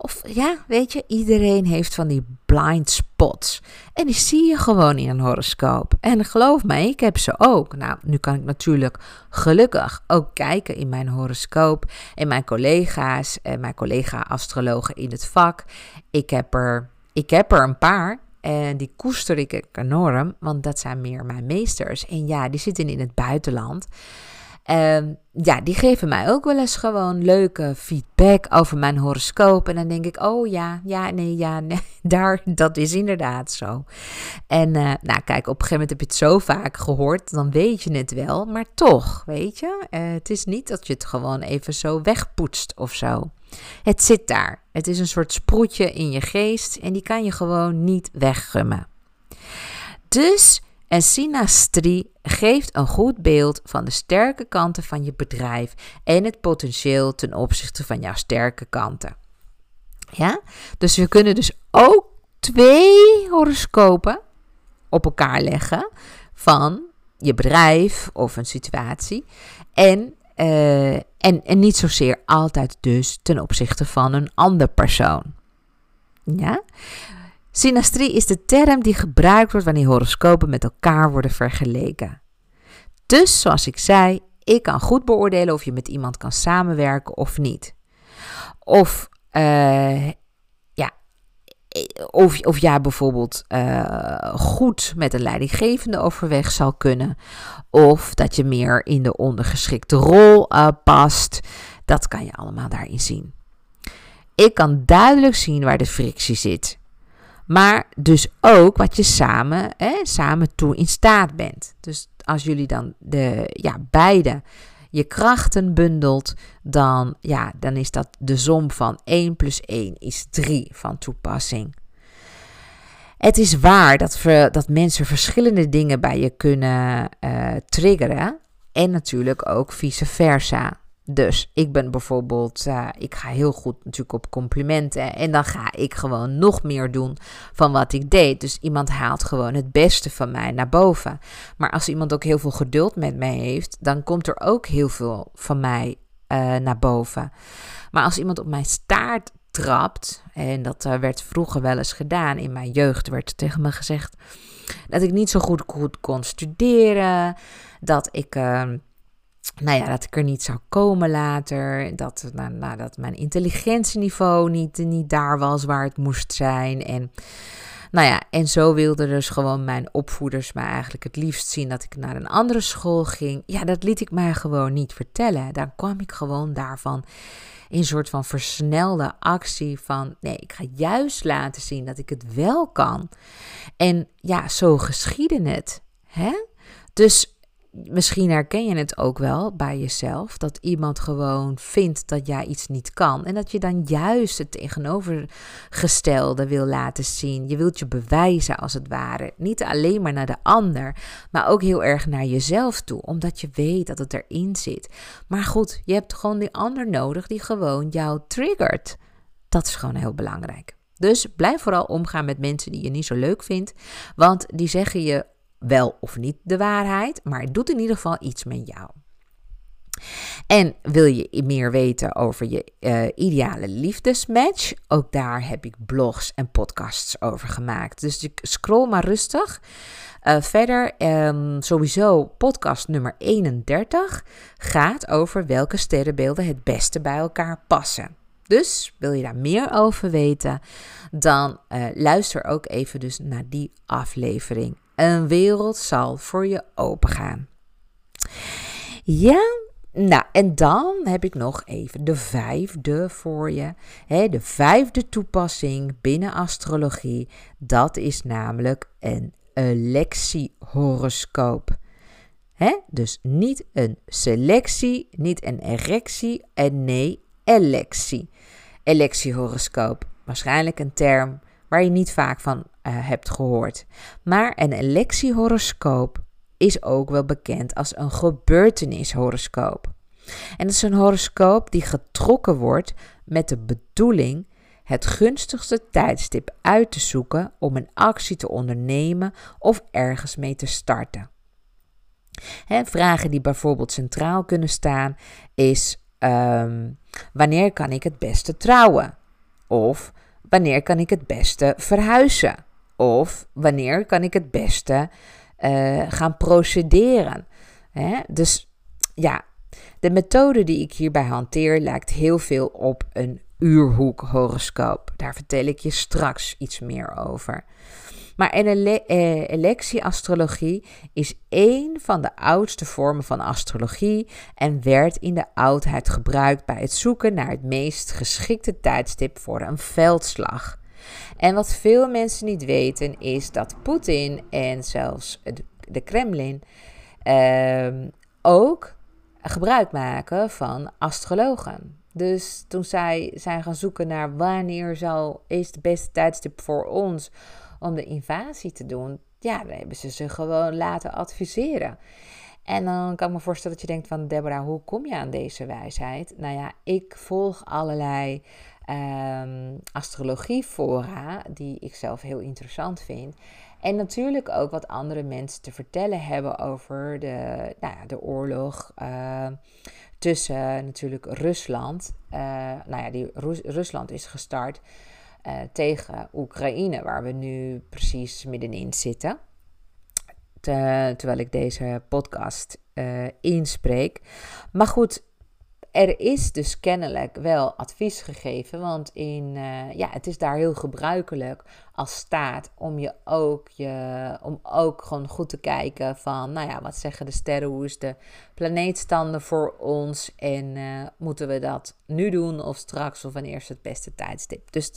Of ja, weet je, iedereen heeft van die blind spots. En die zie je gewoon in een horoscoop. En geloof mij, ik heb ze ook. Nou, nu kan ik natuurlijk gelukkig ook kijken in mijn horoscoop. En mijn collega's en mijn collega-astrologen in het vak. Ik heb, er, ik heb er een paar. En die koester ik enorm, want dat zijn meer mijn meesters. En ja, die zitten in het buitenland. Um, ja, die geven mij ook wel eens gewoon leuke feedback over mijn horoscoop. En dan denk ik, oh ja, ja, nee, ja, nee, daar, dat is inderdaad zo. En uh, nou, kijk, op een gegeven moment heb je het zo vaak gehoord, dan weet je het wel. Maar toch, weet je, uh, het is niet dat je het gewoon even zo wegpoetst of zo. Het zit daar. Het is een soort sproetje in je geest en die kan je gewoon niet weggummen. Dus een synastrie geeft een goed beeld van de sterke kanten van je bedrijf en het potentieel ten opzichte van jouw sterke kanten. Ja? Dus we kunnen dus ook twee horoscopen op elkaar leggen van je bedrijf of een situatie. En, uh, en, en niet zozeer altijd dus ten opzichte van een ander persoon. Ja? Synastrie is de term die gebruikt wordt wanneer horoscopen met elkaar worden vergeleken. Dus, zoals ik zei, ik kan goed beoordelen of je met iemand kan samenwerken of niet. Of, uh, ja, of, of jij bijvoorbeeld uh, goed met een leidinggevende overweg zal kunnen. Of dat je meer in de ondergeschikte rol uh, past. Dat kan je allemaal daarin zien. Ik kan duidelijk zien waar de frictie zit. Maar dus ook wat je samen, hè, samen toe in staat bent. Dus als jullie dan de, ja, beide je krachten bundelt, dan, ja, dan is dat de som van 1 plus 1 is 3 van toepassing. Het is waar dat, dat mensen verschillende dingen bij je kunnen uh, triggeren. En natuurlijk ook vice versa. Dus ik ben bijvoorbeeld, uh, ik ga heel goed natuurlijk op complimenten. En dan ga ik gewoon nog meer doen van wat ik deed. Dus iemand haalt gewoon het beste van mij naar boven. Maar als iemand ook heel veel geduld met mij heeft, dan komt er ook heel veel van mij uh, naar boven. Maar als iemand op mijn staart trapt, en dat uh, werd vroeger wel eens gedaan in mijn jeugd, werd tegen me gezegd dat ik niet zo goed, goed kon studeren, dat ik ehm, nou ja, dat ik er niet zou komen later. Dat, nou, nou, dat mijn intelligentieniveau niet, niet daar was waar het moest zijn. En, nou ja, en zo wilden dus gewoon mijn opvoeders mij eigenlijk het liefst zien dat ik naar een andere school ging. Ja, dat liet ik mij gewoon niet vertellen. Dan kwam ik gewoon daarvan in een soort van versnelde actie van nee, ik ga juist laten zien dat ik het wel kan. En ja, zo geschiedde het. Hè? Dus misschien herken je het ook wel bij jezelf. Dat iemand gewoon vindt dat jij iets niet kan. En dat je dan juist het tegenovergestelde wil laten zien. Je wilt je bewijzen als het ware. Niet alleen maar naar de ander, maar ook heel erg naar jezelf toe. Omdat je weet dat het erin zit. Maar goed, je hebt gewoon die ander nodig die gewoon jou triggert. Dat is gewoon heel belangrijk. Dus blijf vooral omgaan met mensen die je niet zo leuk vindt. Want die zeggen je wel of niet de waarheid, maar het doet in ieder geval iets met jou. En wil je meer weten over je uh, ideale liefdesmatch? Ook daar heb ik blogs en podcasts over gemaakt. Dus scroll maar rustig. Uh, verder, um, sowieso podcast nummer 31 gaat over welke sterrenbeelden het beste bij elkaar passen. Dus wil je daar meer over weten, dan uh, luister ook even dus naar die aflevering. Een wereld zal voor je opengaan. Ja, nou, en dan heb ik nog even de vijfde voor je. de vijfde toepassing binnen astrologie, dat is namelijk een electiehoroscoop. He, dus niet een selectie, niet een erectie en nee, electie. Electiehoroscoop, waarschijnlijk een term waar je niet vaak van uh, hebt gehoord. Maar een electiehoroscoop is ook wel bekend als een gebeurtenishoroscoop. En dat is een horoscoop die getrokken wordt met de bedoeling het gunstigste tijdstip uit te zoeken om een actie te ondernemen of ergens mee te starten. vragen die bijvoorbeeld centraal kunnen staan is: um, wanneer kan ik het beste trouwen? Of wanneer kan ik het beste verhuizen? Of wanneer kan ik het beste uh, gaan procederen? Hè? Dus ja, de methode die ik hierbij hanteer lijkt heel veel op een uurhoek horoscoop. Daar vertel ik je straks iets meer over. Maar eh, electieastrologie is één van de oudste vormen van astrologie en werd in de oudheid gebruikt bij het zoeken naar het meest geschikte tijdstip voor een veldslag. En wat veel mensen niet weten is dat Poetin en zelfs de Kremlin ehm, ook gebruik maken van astrologen. Dus toen zij zijn gaan zoeken naar wanneer zal, is de beste tijdstip voor ons om de invasie te doen, ja, dan hebben ze ze gewoon laten adviseren. En dan kan ik me voorstellen dat je denkt van Deborah, hoe kom je aan deze wijsheid? Nou ja, ik volg allerlei um, astrologiefora die ik zelf heel interessant vind. En natuurlijk ook wat andere mensen te vertellen hebben over de, nou ja, de oorlog uh, tussen natuurlijk Rusland. Uh, nou ja, die Rusland is gestart uh, tegen Oekraïne, waar we nu precies middenin zitten. Te, terwijl ik deze podcast inspreek. Maar goed, er is dus kennelijk wel advies gegeven, want in, uh, ja, het is daar heel gebruikelijk als staat om je ook, je, om ook gewoon goed te kijken van, nou ja, wat zeggen de sterren, hoe is de planeetstanden voor ons en uh, moeten we dat nu doen of straks of wanneer is het beste tijdstip. Dus,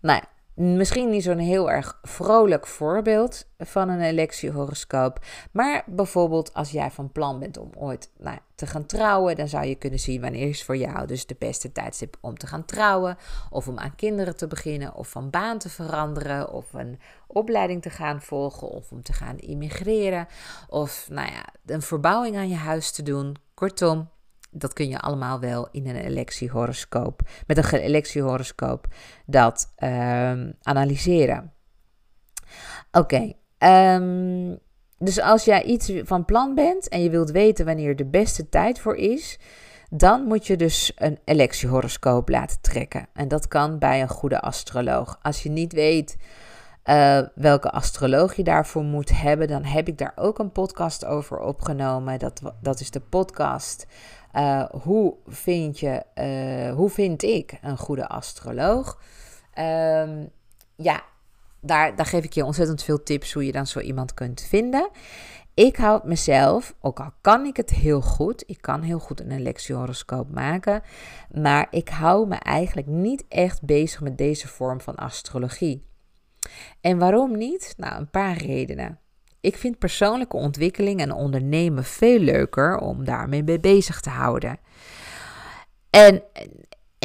nou ja, Misschien niet zo'n heel erg vrolijk voorbeeld van een electiehoroscoop. Maar bijvoorbeeld als jij van plan bent om ooit nou, te gaan trouwen, dan zou je kunnen zien wanneer is voor jou dus de beste tijdstip om te gaan trouwen. Of om aan kinderen te beginnen, of van baan te veranderen, of een opleiding te gaan volgen, of om te gaan immigreren. Of nou ja, een verbouwing aan je huis te doen. Kortom, dat kun je allemaal wel in een electiehoroscoop, met een electiehoroscoop, dat um, analyseren. Oké, ehm, dus als jij iets van plan bent en je wilt weten wanneer de beste tijd voor is, dan moet je dus een electiehoroscoop laten trekken. En dat kan bij een goede astroloog. Als je niet weet uh, welke astroloog je daarvoor moet hebben, dan heb ik daar ook een podcast over opgenomen. Dat, dat is de podcast uh, hoe, vind je, uh, hoe vind ik een goede astroloog? Um, ja, daar, daar geef ik je ontzettend veel tips hoe je dan zo iemand kunt vinden. Ik houd mezelf, ook al kan ik het heel goed, ik kan heel goed een lectiehoroscoop maken, maar ik hou me eigenlijk niet echt bezig met deze vorm van astrologie. En waarom niet? Nou, een paar redenen. Ik vind persoonlijke ontwikkeling en ondernemen veel leuker om daarmee mee bezig te houden. En,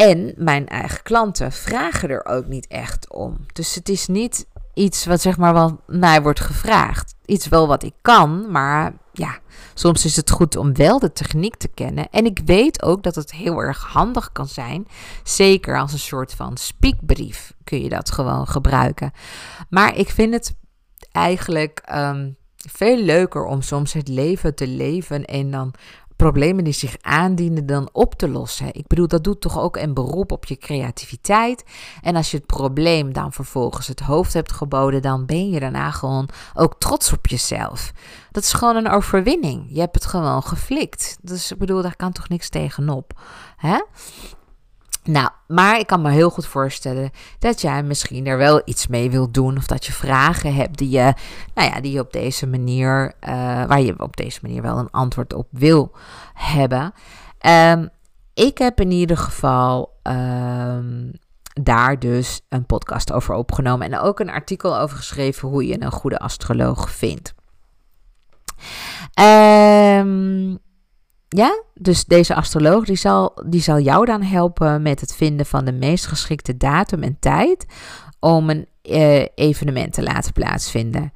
en mijn eigen klanten vragen er ook niet echt om. Dus het is niet iets wat zeg maar wel mij wordt gevraagd. Iets wel wat ik kan, maar ja, soms is het goed om wel de techniek te kennen. En ik weet ook dat het heel erg handig kan zijn. Zeker als een soort van speakbrief kun je dat gewoon gebruiken. Maar ik vind het eigenlijk um, veel leuker om soms het leven te leven en dan problemen die zich aandienen dan op te lossen. Ik bedoel, dat doet toch ook een beroep op je creativiteit. En als je het probleem dan vervolgens het hoofd hebt geboden, dan ben je daarna gewoon ook trots op jezelf. Dat is gewoon een overwinning. Je hebt het gewoon geflikt. Dus ik bedoel, daar kan toch niks tegenop. Hè? Nou, maar ik kan me heel goed voorstellen dat jij misschien er wel iets mee wilt doen. Of dat je vragen hebt die je, nou ja, die je op deze manier, uh, waar je op deze manier wel een antwoord op wil hebben. Um, ik heb in ieder geval um, daar dus een podcast over opgenomen. En ook een artikel over geschreven hoe je een goede astroloog vindt. Um, ja, dus deze astroloog die zal, die zal jou dan helpen met het vinden van de meest geschikte datum en tijd om een eh, evenement te laten plaatsvinden.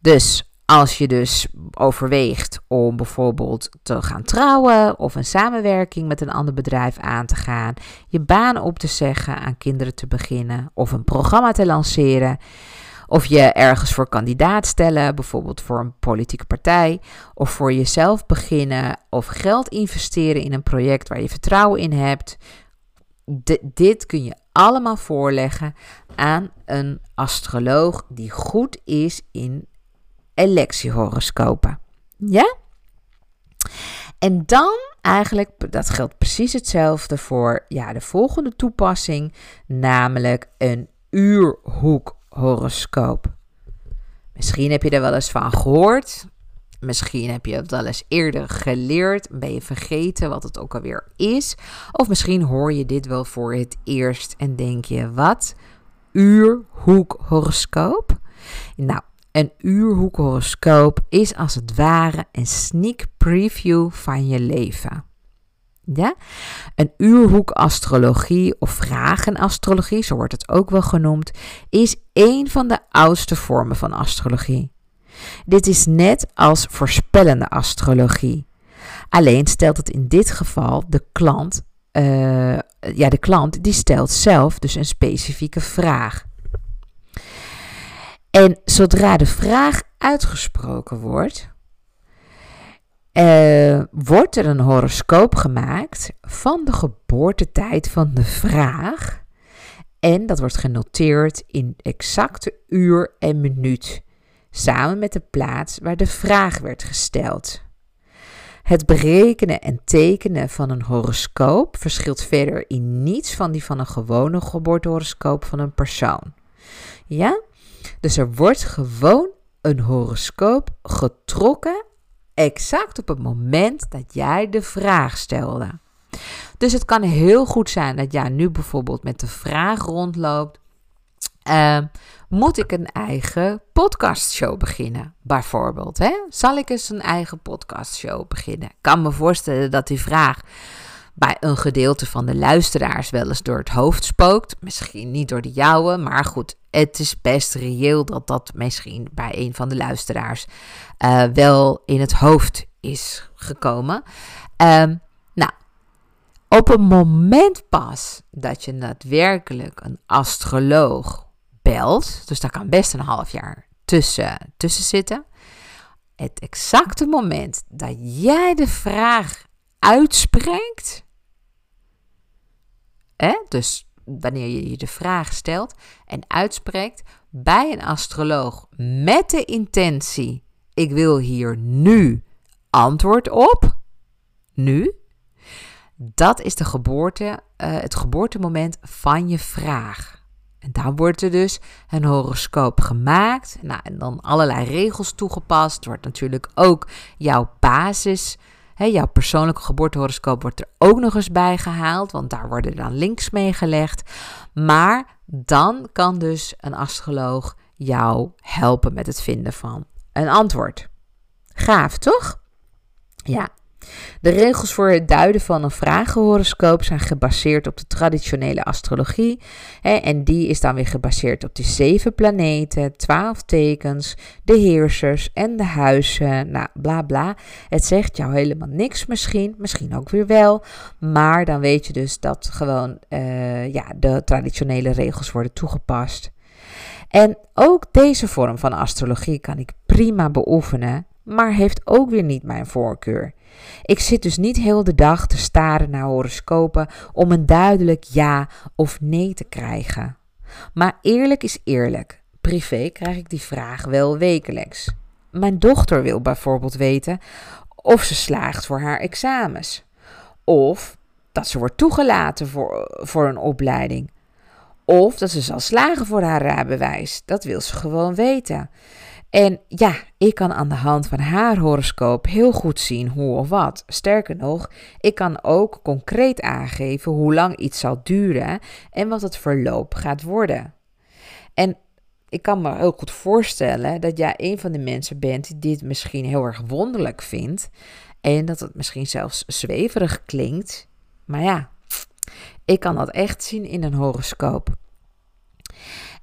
Dus als je dus overweegt om bijvoorbeeld te gaan trouwen of een samenwerking met een ander bedrijf aan te gaan, je baan op te zeggen, aan kinderen te beginnen of een programma te lanceren, of je ergens voor kandidaat stellen, bijvoorbeeld voor een politieke partij, of voor jezelf beginnen, of geld investeren in een project waar je vertrouwen in hebt. dit kun je allemaal voorleggen aan een astroloog die goed is in electiehoroscopen. Ja? En dan eigenlijk, dat geldt precies hetzelfde voor ja, de volgende toepassing, namelijk een uurhoek horoscoop. Misschien heb je er wel eens van gehoord. Misschien heb je het wel eens eerder geleerd. Ben je vergeten wat het ook alweer is? Of misschien hoor je dit wel voor het eerst en denk je: wat? Uurhoekhoroscoop? Nou, een uurhoekhoroscoop is als het ware een sneak preview van je leven. Ja? Een uurhoekastrologie of vragenastrologie, zo wordt het ook wel genoemd, is een van de oudste vormen van astrologie. Dit is net als voorspellende astrologie. Alleen stelt het in dit geval de klant, uh, ja, de klant die stelt zelf dus een specifieke vraag. En zodra de vraag uitgesproken wordt, uh, wordt er een horoscoop gemaakt van de geboortetijd van de vraag. En dat wordt genoteerd in exacte uur en minuut, samen met de plaats waar de vraag werd gesteld. Het berekenen en tekenen van een horoscoop verschilt verder in niets van die van een gewone geboortehoroscoop van een persoon. Ja? Dus er wordt gewoon een horoscoop getrokken exact op het moment dat jij de vraag stelde. Dus het kan heel goed zijn dat jij nu bijvoorbeeld met de vraag rondloopt: uh, moet ik een eigen podcastshow beginnen? Bijvoorbeeld, hè? zal ik eens een eigen podcastshow beginnen? Ik kan me voorstellen dat die vraag bij een gedeelte van de luisteraars wel eens door het hoofd spookt. Misschien niet door de jouwe, maar goed, het is best reëel dat dat misschien bij een van de luisteraars uh, wel in het hoofd is gekomen. Um, nou, op het moment pas dat je daadwerkelijk een astroloog belt, dus daar kan best een half jaar tussen, tussen zitten. Het exacte moment dat jij de vraag uitspreekt, hè, dus wanneer je je de vraag stelt en uitspreekt bij een astroloog met de intentie: ik wil hier nu antwoord op, nu, dat is de geboorte, uh, het geboortemoment van je vraag. En daar wordt er dus een horoscoop gemaakt. Nou, en dan allerlei regels toegepast. Wordt natuurlijk ook jouw basis jouw persoonlijke geboortehoroscoop wordt er ook nog eens bij gehaald, want daar worden dan links mee gelegd. Maar dan kan dus een astroloog jou helpen met het vinden van een antwoord. Gaaf, toch? Ja. De regels voor het duiden van een vragenhoroscoop zijn gebaseerd op de traditionele astrologie. Hè, en die is dan weer gebaseerd op de zeven planeten, twaalf tekens, de heersers en de huizen. Nou, bla bla. Het zegt jou helemaal niks misschien, misschien ook weer wel. Maar dan weet je dus dat gewoon uh, ja, de traditionele regels worden toegepast. En ook deze vorm van astrologie kan ik prima beoefenen, maar heeft ook weer niet mijn voorkeur. Ik zit dus niet heel de dag te staren naar horoscopen om een duidelijk ja of nee te krijgen. Maar eerlijk is eerlijk. Privé krijg ik die vraag wel wekelijks. Mijn dochter wil bijvoorbeeld weten of ze slaagt voor haar examens. Of dat ze wordt toegelaten voor, voor een opleiding. Of dat ze zal slagen voor haar rijbewijs. Dat wil ze gewoon weten. En ja, ik kan aan de hand van haar horoscoop heel goed zien hoe of wat. Sterker nog, ik kan ook concreet aangeven hoe lang iets zal duren en wat het verloop gaat worden. En ik kan me heel goed voorstellen dat jij een van de mensen bent die dit misschien heel erg wonderlijk vindt. En dat het misschien zelfs zweverig klinkt. Maar ja, ik kan dat echt zien in een horoscoop.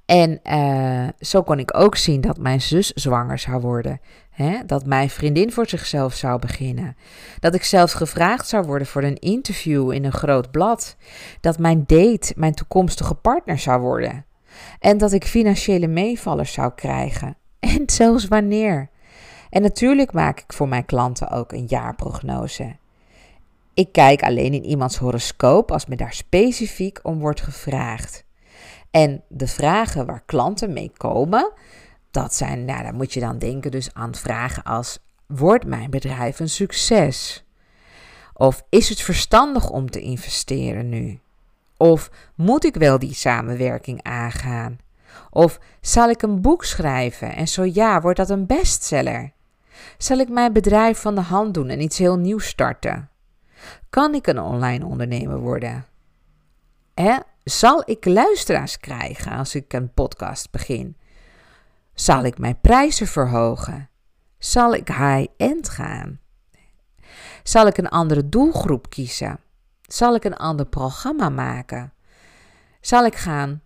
En uh, zo kon ik ook zien dat mijn zus zwanger zou worden. Hè? Dat mijn vriendin voor zichzelf zou beginnen. Dat ik zelfs gevraagd zou worden voor een interview in een groot blad. Dat mijn date mijn toekomstige partner zou worden. En dat ik financiële meevallers zou krijgen. En zelfs wanneer. En natuurlijk maak ik voor mijn klanten ook een jaarprognose. Ik kijk alleen in iemands horoscoop als me daar specifiek om wordt gevraagd. En de vragen waar klanten mee komen, dat zijn, nou, daar moet je dan denken dus aan vragen als: wordt mijn bedrijf een succes? Of is het verstandig om te investeren nu? Of moet ik wel die samenwerking aangaan? Of zal ik een boek schrijven en zo ja, wordt dat een bestseller? Zal ik mijn bedrijf van de hand doen en iets heel nieuws starten? Kan ik een online ondernemer worden? Hè? Zal ik luisteraars krijgen als ik een podcast begin? Zal ik mijn prijzen verhogen? Zal ik high-end gaan? Zal ik een andere doelgroep kiezen? Zal ik een ander programma maken? Zal ik gaan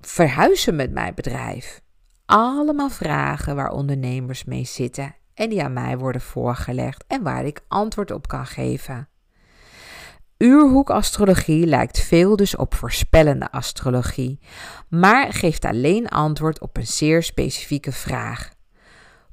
verhuizen met mijn bedrijf? Allemaal vragen waar ondernemers mee zitten en die aan mij worden voorgelegd en waar ik antwoord op kan geven. Uurhoekastrologie lijkt veel dus op voorspellende astrologie, maar geeft alleen antwoord op een zeer specifieke vraag.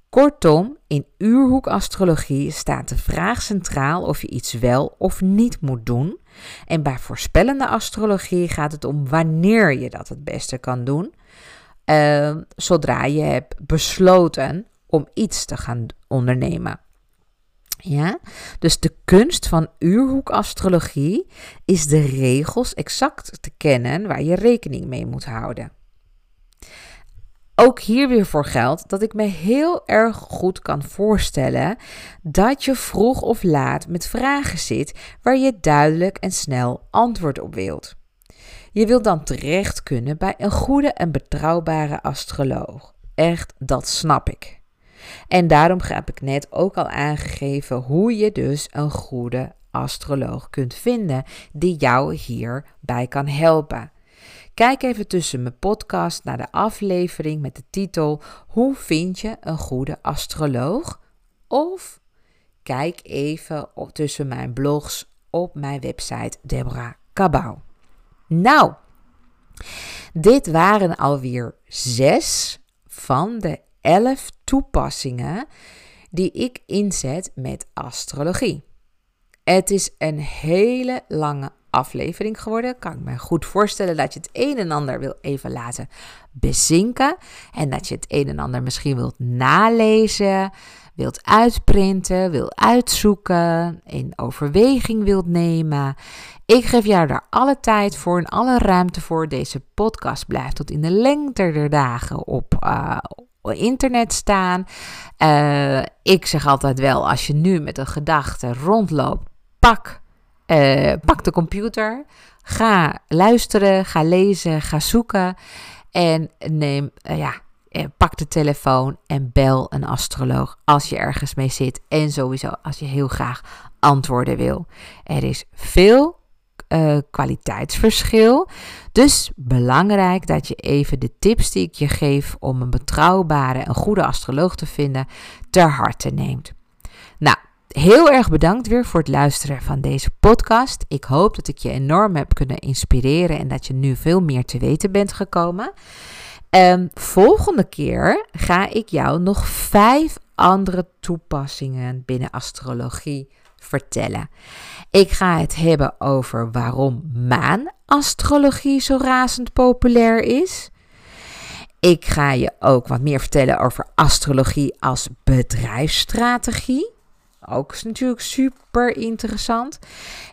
Kortom, in uurhoekastrologie staat de vraag centraal of je iets wel of niet moet doen. En bij voorspellende astrologie gaat het om wanneer je dat het beste kan doen. Uh, zodra je hebt besloten om iets te gaan ondernemen. Ja? Dus de kunst van uurhoekastrologie is de regels exact te kennen waar je rekening mee moet houden. Ook hier weer voor geldt dat ik me heel erg goed kan voorstellen dat je vroeg of laat met vragen zit waar je duidelijk en snel antwoord op wilt. Je wilt dan terecht kunnen bij een goede en betrouwbare astroloog. Echt, dat snap ik. En daarom heb ik net ook al aangegeven hoe je dus een goede astroloog kunt vinden die jou hierbij kan helpen. Kijk even tussen mijn podcast naar de aflevering met de titel Hoe vind je een goede astroloog? Of kijk even tussen mijn blogs op mijn website Deborah Cabau. Nou, dit waren alweer zes van de elf toepassingen die ik inzet met astrologie. Het is een hele lange aflevering geworden. Kan ik me goed voorstellen dat je het een en ander wil even laten bezinken. En dat je het een en ander misschien wilt nalezen, wilt uitprinten, wilt uitzoeken, in overweging wilt nemen. Ik geef jou daar alle tijd voor en alle ruimte voor. Deze podcast blijft tot in de lengte der dagen op, uh, internet staan. Uh, ik zeg altijd wel, als je nu met een gedachte rondloopt, pak, uh, pak de computer, ga luisteren, ga lezen, ga zoeken en neem, uh, ja, pak de telefoon en bel een astroloog als je ergens mee zit en sowieso als je heel graag antwoorden wil. Er is veel uh, kwaliteitsverschil. Dus belangrijk dat je even de tips die ik je geef om een betrouwbare en goede astroloog te vinden ter harte neemt. Nou, heel erg bedankt weer voor het luisteren van deze podcast. Ik hoop dat ik je enorm heb kunnen inspireren en dat je nu veel meer te weten bent gekomen. Um, volgende keer ga ik jou nog vijf andere toepassingen binnen astrologie vertellen. Ik ga het hebben over waarom maanastrologie zo razend populair is. Ik ga je ook wat meer vertellen over astrologie als bedrijfsstrategie. Ook is natuurlijk super interessant.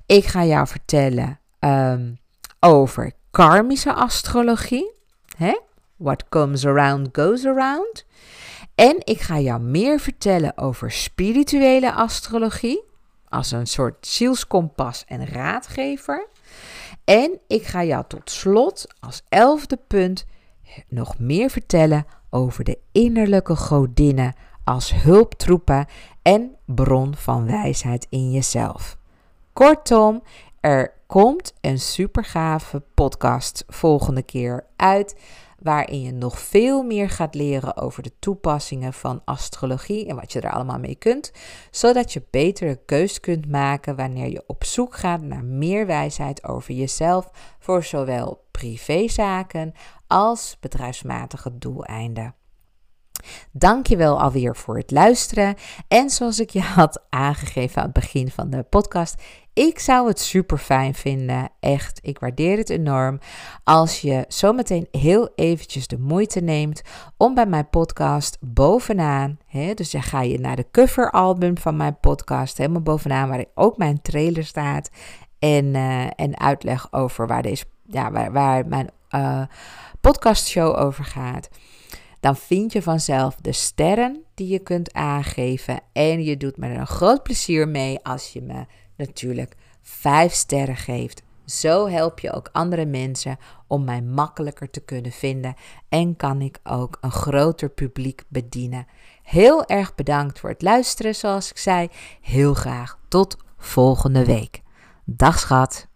Ik ga jou vertellen um, over karmische astrologie. Hè? What comes around goes around. En ik ga jou meer vertellen over spirituele astrologie als een soort zielskompas en raadgever. En ik ga jou tot slot als elfde punt nog meer vertellen over de innerlijke godinnen als hulptroepen en bron van wijsheid in jezelf. Kortom, er komt een supergave podcast volgende keer uit waarin je nog veel meer gaat leren over de toepassingen van astrologie en wat je er allemaal mee kunt, zodat je betere keus kunt maken wanneer je op zoek gaat naar meer wijsheid over jezelf voor zowel privézaken als bedrijfsmatige doeleinden. Dankjewel alweer voor het luisteren. En zoals ik je had aangegeven aan het begin van de podcast, ik zou het super fijn vinden, echt, ik waardeer het enorm, als je zometeen heel eventjes de moeite neemt om bij mijn podcast bovenaan, hè, dus dan ga je naar de coveralbum van mijn podcast, helemaal bovenaan waar ook mijn trailer staat en, uh, en uitleg over waar, deze, ja, waar, waar mijn uh, podcastshow over gaat. Dan vind je vanzelf de sterren die je kunt aangeven. En je doet me er een groot plezier mee als je me natuurlijk vijf sterren geeft. Zo help je ook andere mensen om mij makkelijker te kunnen vinden en kan ik ook een groter publiek bedienen. Heel erg bedankt voor het luisteren, zoals ik zei. Heel graag tot volgende week. Dag schat.